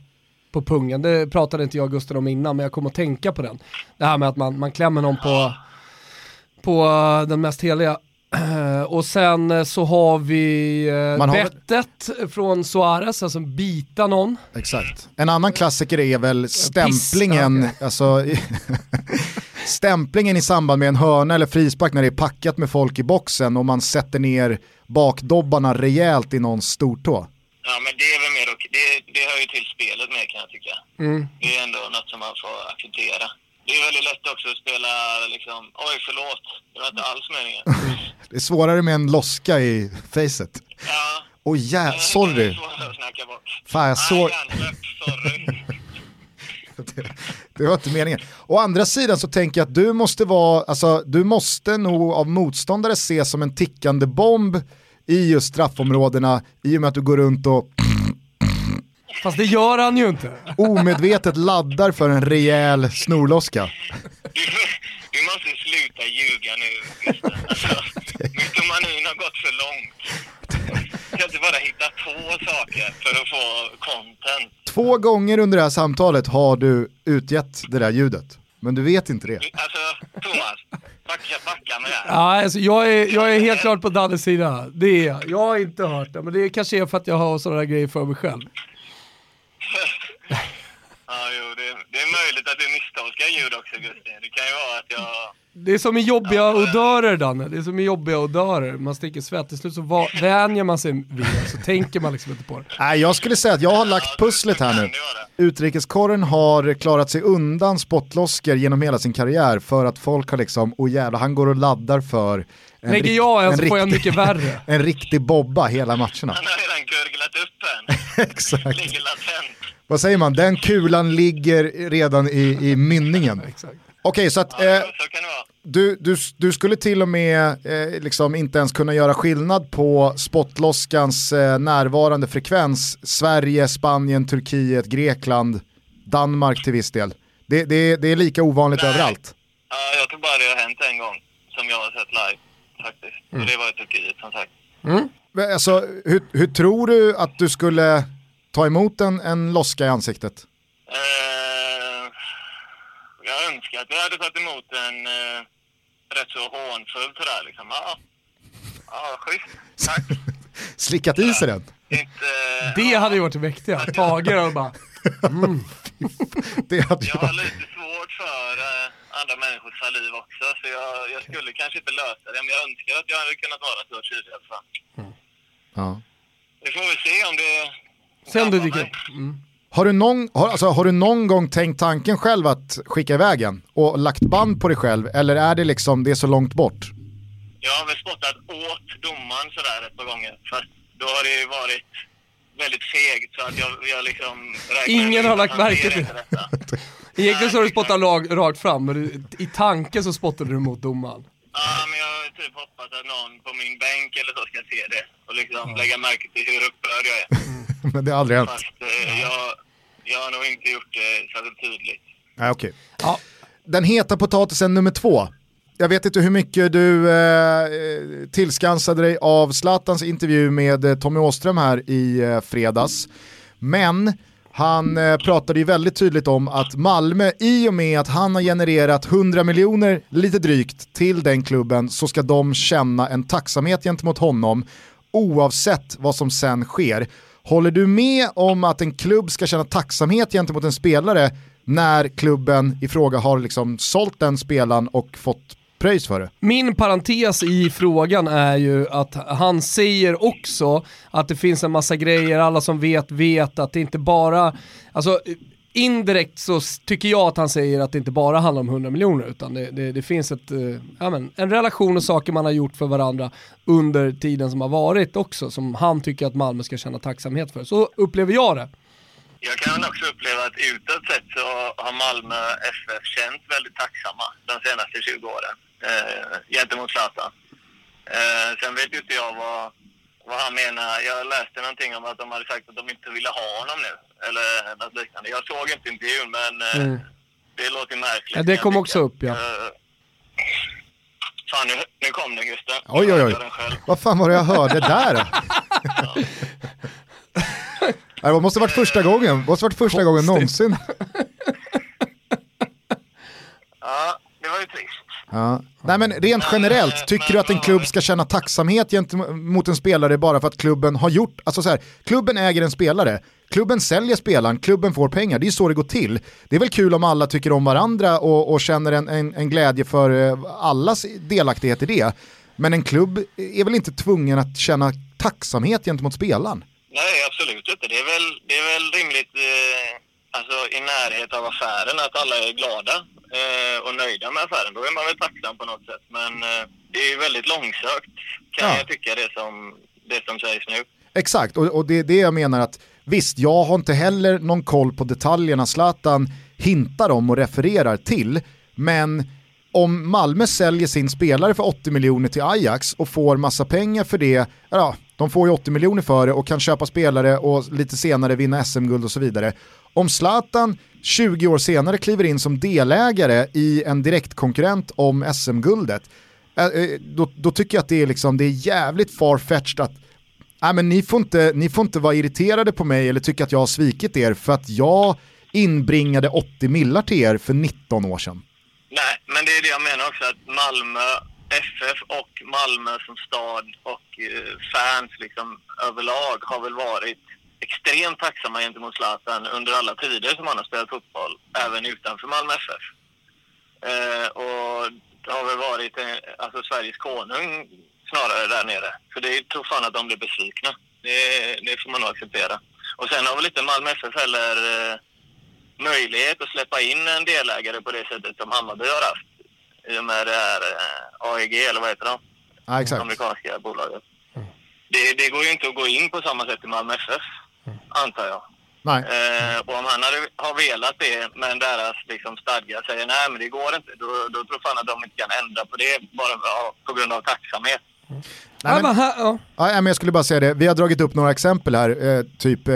på pungen, det pratade inte jag och Gustav om innan, men jag kom att tänka på den. Det här med att man, man klämmer någon på, på eh, den mest heliga. Och sen eh, så har vi eh, har väl- bettet från Suarez, alltså bita någon. Exakt. En annan klassiker är väl stämplingen, alltså, stämplingen i samband med en hörna eller frispark när det är packat med folk i boxen och man sätter ner bakdobbarna rejält i någons stortå. Ja, men det är väl mer. Det, det hör ju till spelet mer kan jag tycka. Det är ändå något som man får acceptera. Det är väldigt lätt också att spela liksom, oj förlåt, det var inte alls meningen. Det är svårare med en loska i facet. Ja. Åh ja, Det är sorry. Fan jag såg... Sorry. Det var inte meningen. Å andra sidan så tänker jag att du måste vara, alltså du måste nog av motståndare ses som en tickande bomb i just straffområdena i och med att du går runt och Fast det gör han ju inte. omedvetet laddar för en rejäl snorloska. Du, du måste sluta ljuga nu. Alltså, mytomanin har gått för långt. Du kan inte bara hitta på saker för att få content. Två gånger under det här samtalet har du utgett det där ljudet. Men du vet inte det. Alltså, Thomas, backa, backa med det här. Ja, alltså, jag, är, jag är helt klart på Dannes sida. Det är jag. Jag har inte hört det, men det kanske är för att jag har sådana där grejer för mig själv. Ja, jo, det, det är möjligt att du misstolkar ljud också, Gusti. Det kan ju vara att jag... Det är som i jobbiga odörer Danne, det är som i jobbiga odörer. Man sticker svett, till slut så va- vänjer man sig vid det, så tänker man liksom inte på det. Nej, jag skulle säga att jag har lagt pusslet här nu. Utrikeskorren har klarat sig undan spottloskor genom hela sin karriär för att folk har liksom, åh jävlar, han går och laddar för Lägger jag en så får jag mycket värre. en riktig bobba hela matcherna. Han har redan gurglat upp en. Exakt. Ligger latent. Vad säger man? Den kulan ligger redan i, i mynningen. Exakt. Okej, så att Ja, eh, du, du, du skulle till och med eh, liksom inte ens kunna göra skillnad på spottloskans eh, närvarande frekvens. Sverige, Spanien, Turkiet, Grekland, Danmark till viss del. Det, det, det är lika ovanligt Nej. överallt. Ja, jag tror bara det har hänt en gång som jag har sett live faktiskt. Och det var i Turkiet som sagt. Men Alltså, hur, hur tror du att du skulle ta emot en, en loska i ansiktet? Eh, jag önskar att jag hade tagit emot en eh, rätt så hånfullt sådär liksom. Ja, ja schysst. Tack. Slickat i sig den? Inte, Det hade ju varit det mäktiga, Tage och bara Det hade jag jag. har lite svårt för eh, människors saliv också, så jag, jag skulle kanske inte lösa det, men jag önskar att jag hade kunnat vara så tydlig i alla fall. Ja. Vi får väl se om det... sen du drabbar dyker. Mm. Har du, någon, har, alltså, har du någon gång tänkt tanken själv att skicka iväg en och lagt band på dig själv eller är det liksom det är så långt bort? Jag har väl spottat åt domaren sådär ett par gånger, fast då har det ju varit väldigt fegt så att jag, jag liksom... Ingen har lagt märke till detta. Egentligen så har du spottat lag, rakt fram, men i tanken så spottade du mot domaren. Ja, men jag har typ hoppats att någon på min bänk eller så ska se det och liksom lägga märke till hur upprörd jag är. Men det har aldrig hänt. Fast eh, jag, jag har nog inte gjort det särskilt tydligt. Nej, okej. Ja. Den heta potatisen nummer två. Jag vet inte hur mycket du eh, tillskansade dig av Zlatans intervju med eh, Tommy Åström här i eh, fredags. Men han eh, pratade ju väldigt tydligt om att Malmö, i och med att han har genererat 100 miljoner, lite drygt, till den klubben så ska de känna en tacksamhet gentemot honom oavsett vad som sen sker. Håller du med om att en klubb ska känna tacksamhet gentemot en spelare när klubben i fråga har liksom sålt den spelaren och fått pröjs för det. Min parentes i frågan är ju att han säger också att det finns en massa grejer, alla som vet vet att det inte bara, alltså indirekt så tycker jag att han säger att det inte bara handlar om 100 miljoner utan det, det, det finns ett, eh, ja, men, en relation och saker man har gjort för varandra under tiden som har varit också som han tycker att Malmö ska känna tacksamhet för. Så upplever jag det. Jag kan också uppleva att utåt sett så har Malmö FF känts väldigt tacksamma de senaste 20 åren eh, gentemot Zlatan. Eh, sen vet ju inte jag vad, vad han menar. Jag läste någonting om att de hade sagt att de inte ville ha honom nu. Eller något liknande. Jag såg inte intervjun men eh, Mm. det låter märkligt. Ja, det kom också upp, ja. Eh, fan, nu, nu kom den Gusten. Oj, oj, oj. Vad fan var det jag hörde där? Nej, Det måste varit första gången, det måste varit första gången någonsin. Ja, det var ju trist. Ja. Nej men rent generellt, tycker du att en klubb ska känna tacksamhet gentemot en spelare bara för att klubben har gjort, alltså så här, klubben äger en spelare, klubben säljer spelaren, klubben får pengar, det är så det går till. Det är väl kul om alla tycker om varandra och, och känner en, en, en glädje för eh, allas delaktighet i det. Men en klubb är väl inte tvungen att känna tacksamhet gentemot spelaren? Nej, absolut inte. Det är väl, det är väl rimligt eh, alltså, i närhet av affären att alla är glada och nöjda med affären. Då är man väl tacksam på något sätt. Men eh, det är ju väldigt långsökt kan Ja. jag tycka det som, det som sägs nu. Exakt, och, och det är det jag menar att visst, jag har inte heller någon koll på detaljerna Zlatan hintar om och refererar till, men om Malmö säljer sin spelare för 80 miljoner till Ajax och får massa pengar för det, ja, de får ju 80 miljoner för det och kan köpa spelare och lite senare vinna SM-guld och så vidare. Om Zlatan 20 år senare kliver in som delägare i en direktkonkurrent om SM-guldet, eh, eh, då, då tycker jag att det är, liksom, det är jävligt farfetched att Nej, men ni, får inte, ni får inte vara irriterade på mig eller tycka att jag har svikit er för att jag inbringade 80 millar till er för 19 år sedan. Nej, men det är det jag menar också att Malmö FF och Malmö som stad och eh, fans liksom överlag har väl varit extremt tacksamma gentemot Zlatan under alla tider som han har spelat fotboll, även utanför Malmö FF. Eh, och det har väl varit eh, alltså Sveriges konung snarare där nere. Så det tror fan att de blir besvikna. Det, det får man nog acceptera. Och sen har väl inte Malmö FF heller eh, möjlighet att släppa in en delägare på det sättet som Hammarby har haft. I och med det här eh, AEG, eller vad heter de? Ja, exakt. Amerikanska bolaget. Det, det går ju inte att gå in på samma sätt i Malmö FF, antar jag. Nej. Eh, och om han hade, har velat det, men deras liksom, stadga säger nej men det går inte, då, då tror fan att de inte kan ändra på det bara på grund av tacksamhet. Nej, Ja, men-. Ja, men jag skulle bara säga det, vi har dragit upp några exempel här, eh, typ eh,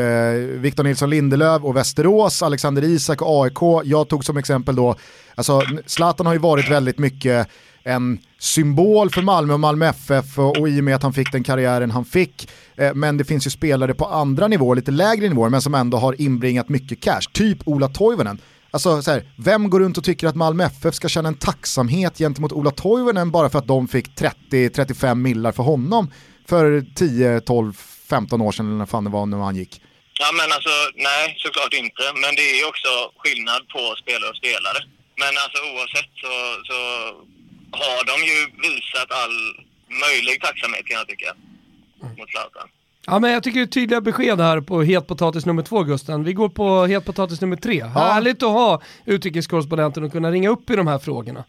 Victor Nilsson Lindelöf och Västerås, Alexander Isak och AIK. Jag tog som exempel då, alltså Zlatan har ju varit väldigt mycket en symbol för Malmö och Malmö FF och, och i och med att han fick den karriären han fick. Eh, men det finns ju spelare på andra nivåer, lite lägre nivåer, men som ändå har inbringat mycket cash. Typ Ola Toivonen. Alltså så här, vem går runt och tycker att Malmö FF ska känna en tacksamhet gentemot Ola Toivonen bara för att de fick 30-35 millar för honom för 10, 12, 15 år sedan eller när fan det var när han gick. Ja men alltså, nej såklart inte. Men det är ju också skillnad på spelare och spelare. Men alltså oavsett så, så har de ju visat all möjlig tacksamhet kan jag tycka. Mot Zlatan. ja, men jag tycker det är tydliga besked här på het potatis nummer två Gusten. Vi går på het potatis nummer tre. Härligt att ha utrikeskorrespondenten och kunna ringa upp i de här frågorna.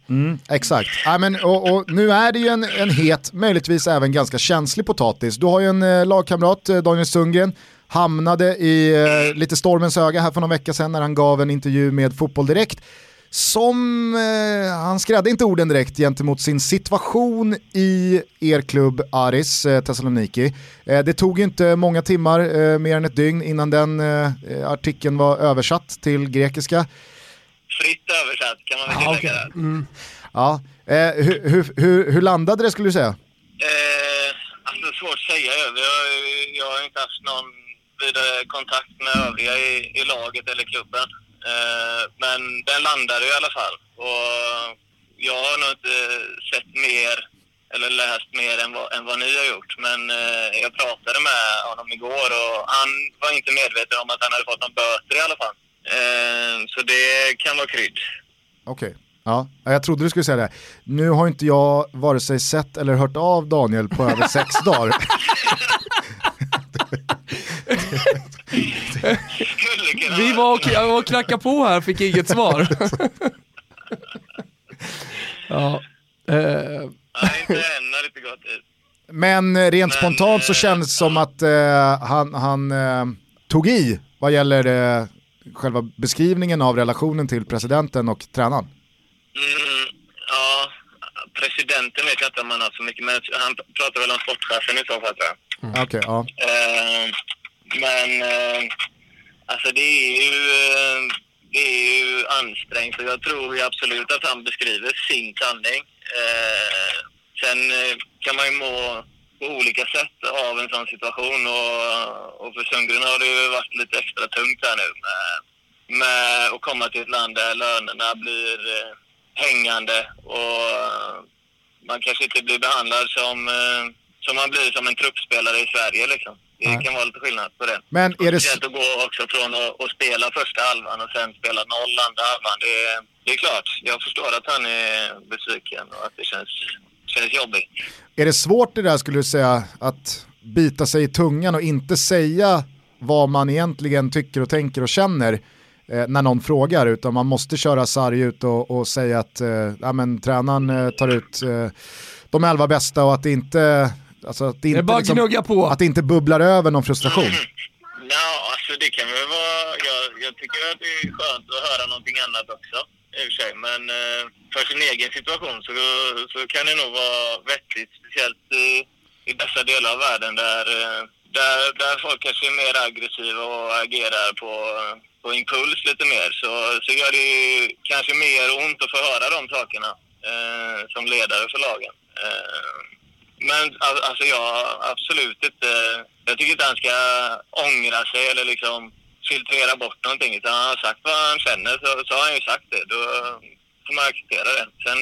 Exakt. Ja, men, och, och nu är det ju en, en het, möjligtvis även ganska känslig potatis. Du har ju en eh, lagkamrat, eh, Daniel Sundgren, hamnade i eh, lite stormens öga här för någon vecka sedan när han gav en intervju med Fotboll Direkt. Som, eh, han skrädde inte orden direkt gentemot sin situation i er klubb Aris eh, Thessaloniki. Eh, det tog ju inte många timmar, eh, mer än ett dygn, innan den eh, artikeln var översatt till grekiska. Fritt översatt kan man väl Ah, okej. där. Ja, eh, hur, hur, hur, hur landade det skulle du säga? Eh, alltså svårt att säga. Jag, jag, jag har inte haft någon vidare kontakt med övriga i, i laget eller klubben. Eh, men den landade i alla fall. Och jag har nog inte sett mer eller läst mer än vad, än vad ni har gjort. Men eh, jag pratade med honom igår och han var inte medveten om att han hade fått någon böter i alla fall. Eh, så det kan vara krydd. Okej. Ja, jag trodde du skulle säga det. Nu har inte jag vare sig sett eller hört av Daniel på över sex dagar. Vi var och, jag var och knackade på här, fick inget svar. ja. Eh, Nej, inte än har inte gått ut. Men eh, rent Men, spontant så eh, känns det som att eh, han, han eh, tog i vad gäller eh, själva beskrivningen av relationen till presidenten och tränaren. Mm, ja, presidenten vet jag inte om han har så mycket, men han pratar väl om sportchefen i så fall tror jag. Okej, ja. Men eh, alltså det är ju eh, det är ju ansträngt och jag tror ju absolut att han beskriver sin sanning. Eh, sen eh, kan man ju må på olika sätt av en sån situation och, och för Sundgren har det ju varit lite extra tungt här nu med, med att komma till ett land där lönerna blir eh, hängande och eh, man kanske inte blir behandlad som, eh, som man blir som en truppspelare i Sverige liksom. Det Nej. kan vara lite skillnad på det. Men är det, Speciellt att gå också från att, att spela första halvan och sen spela noll andra halvan. Det, är- det är klart, jag förstår att han är besviken och att det känns, känns jobbigt. är det svårt det där skulle du säga att bita sig i tungan och inte säga vad man egentligen tycker och tänker och känner eh, när någon frågar utan man måste köra sarg ut och, och säga att eh, ja, men, tränaren eh, tar ut eh, de elva bästa och att det inte, alltså, att det det är inte, bara liksom, gnugga på. att det inte bubblar över någon frustration. Ja, alltså det kan väl vara... Jag, jag tycker att det är skönt att höra någonting annat också, i och för sig. Men eh, för sin egen situation så, så kan det nog vara vettigt, speciellt i, i dessa delar av världen där, eh, där, där folk kanske är mer aggressiva och agerar på, på impuls lite mer. Så, så gör det ju kanske mer ont att få höra de sakerna eh, som ledare för lagen. Eh, men al- alltså jag absolut inte... Jag tycker inte han ska ångra sig eller liksom filtrera bort någonting. Utan han har sagt vad han känner så, så har han ju sagt det. Då får man acceptera det. Sen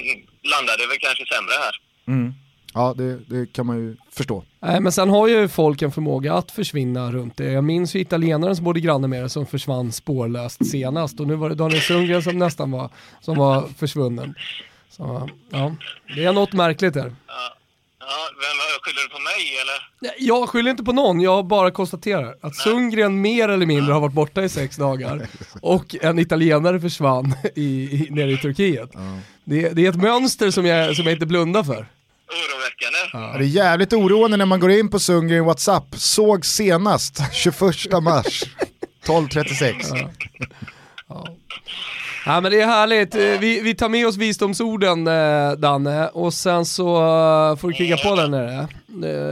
landar det väl kanske sämre här. Mm. Ja, det, det kan man ju förstå. Nej, men sen har ju folk en förmåga att försvinna runt det. Jag minns ju italienaren som bodde granne med det som försvann spårlöst senast och nu var det Daniel Sundgren som nästan var, som var försvunnen. Så, ja, det är något märkligt där. Ja, ja vem skyller du på mig eller? Jag skyller inte på någon, jag bara konstaterar att Sundgren mer eller mindre har varit borta i sex dagar och en italienare försvann i, i, nere i Turkiet. Det, det är ett mönster som jag, som jag inte blundar för. Oroväckande. Ja, det är jävligt oroande när man går in på Sundgren WhatsApp, såg senast 21 mars 12.36. Ja men det är härligt, Eh, vi, vi tar med oss visdomsorden eh, Danne och sen så eh, får du kriga på där nere.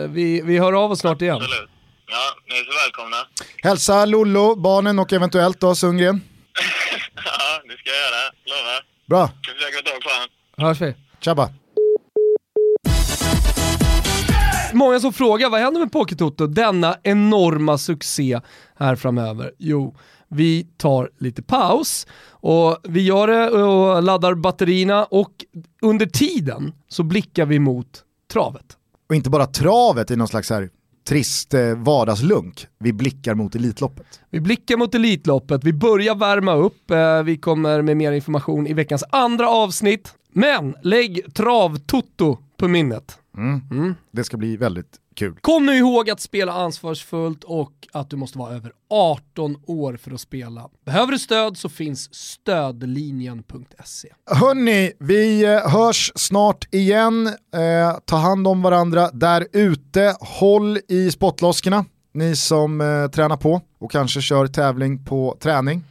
Vi, vi hör av oss snart igen. Absolut. Ja, ni är så välkomna. Hälsa Lollo, barnen och eventuellt då Sundgren. Ja, det ska jag göra. Lovar. Bra, Ska försöka tag på honom. Hörs vi. tjabba. Många som frågar vad händer med Pokétoto, denna enorma succé här framöver? Jo, vi tar lite paus och vi gör det och laddar batterierna och under tiden så blickar vi mot travet. Och inte bara travet i någon slags här trist eh, vardagslunk, vi blickar mot Elitloppet. Vi blickar mot Elitloppet, vi börjar värma upp, eh, vi kommer med mer information i veckans andra avsnitt. Men lägg travtoto på minnet. Det ska bli väldigt kul. Kom nu ihåg att spela ansvarsfullt och att du måste vara över 18 år för att spela. Behöver du stöd så finns stödlinjen.se. Hörni, vi eh, hörs snart igen. Eh, ta hand om varandra där ute. Håll i spottloskorna, ni som eh, tränar på och kanske kör tävling på träning.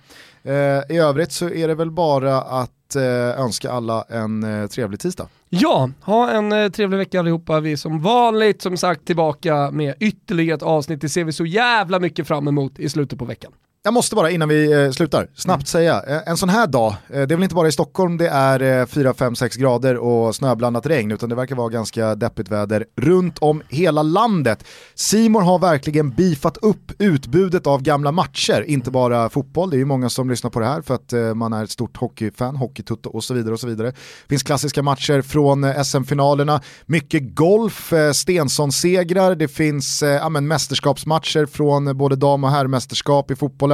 Eh, I övrigt så är det väl bara att eh, önska alla en eh, trevlig tisdag. Ja, ha en eh, trevlig vecka allihopa. Vi är som vanligt som sagt tillbaka med ytterligare ett avsnitt. Det ser vi så jävla mycket fram emot i slutet på veckan. Jag måste bara innan vi eh, slutar, snabbt säga, eh, en sån här dag, eh, det är väl inte bara i Stockholm det är eh, 4, 5, 6 grader och snöblandat regn, utan det verkar vara ganska deppigt väder runt om hela landet. Simor har verkligen beefat upp utbudet av gamla matcher, inte bara fotboll, det är ju många som lyssnar på det här för att man är ett stort hockeyfan, hockeytutto och så vidare och så vidare. Det finns klassiska matcher från SM-finalerna, mycket golf, Stensson-segrar, det finns ja, men, mästerskapsmatcher från både dam och herrmästerskap i fotbollen.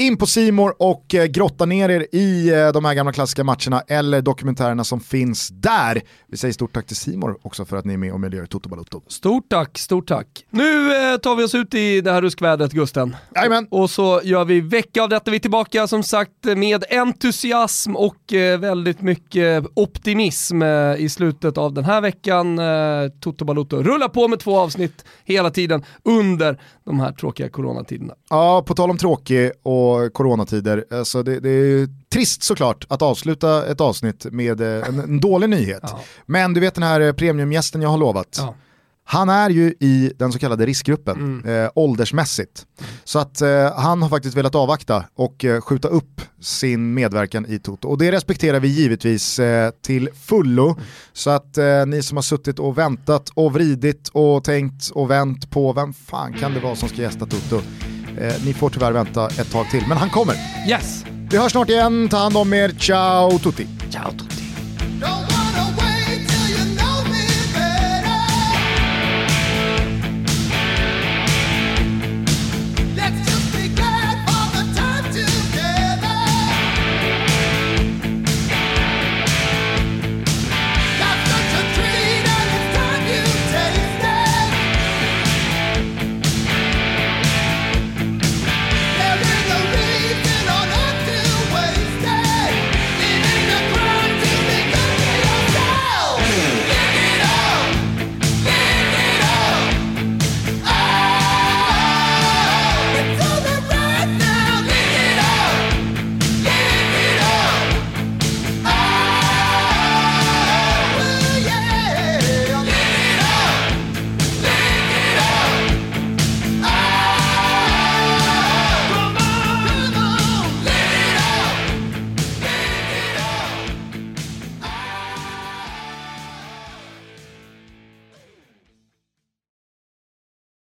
In på Simor och eh, grotta ner er i eh, de här gamla klassiska matcherna eller dokumentärerna som finns där. Vi säger stort tack till Simor också för att ni är med och möjliggör Toto Balotto. Stort tack, stort tack. Nu eh, tar vi oss ut i det här ruskvädret Gusten. Jajamän. Och så gör vi vecka av detta. Vi är tillbaka som sagt med entusiasm och eh, väldigt mycket optimism eh, i slutet av den här veckan. Toto Balotto rullar på med två avsnitt hela tiden under de här tråkiga coronatiderna. Ja, på tal om tråkig och coronatider, alltså det, det är trist såklart att avsluta ett avsnitt med eh, en, en dålig nyhet. Ja. Men du vet den här premiumgästen jag har lovat. Ja. Han är ju i den så kallade riskgruppen, eh, åldersmässigt. Så att eh, han har faktiskt velat avvakta och eh, skjuta upp sin medverkan i Toto. Och det respekterar vi givetvis eh, till fullo. Så att eh, ni som har suttit och väntat och vridit och tänkt och vänt på vem fan kan det vara som ska gästa Toto? Eh, ni får tyvärr vänta ett tag till, men han kommer. Yes! Vi hörs snart igen, ta hand om er, ciao tutti! Ciao.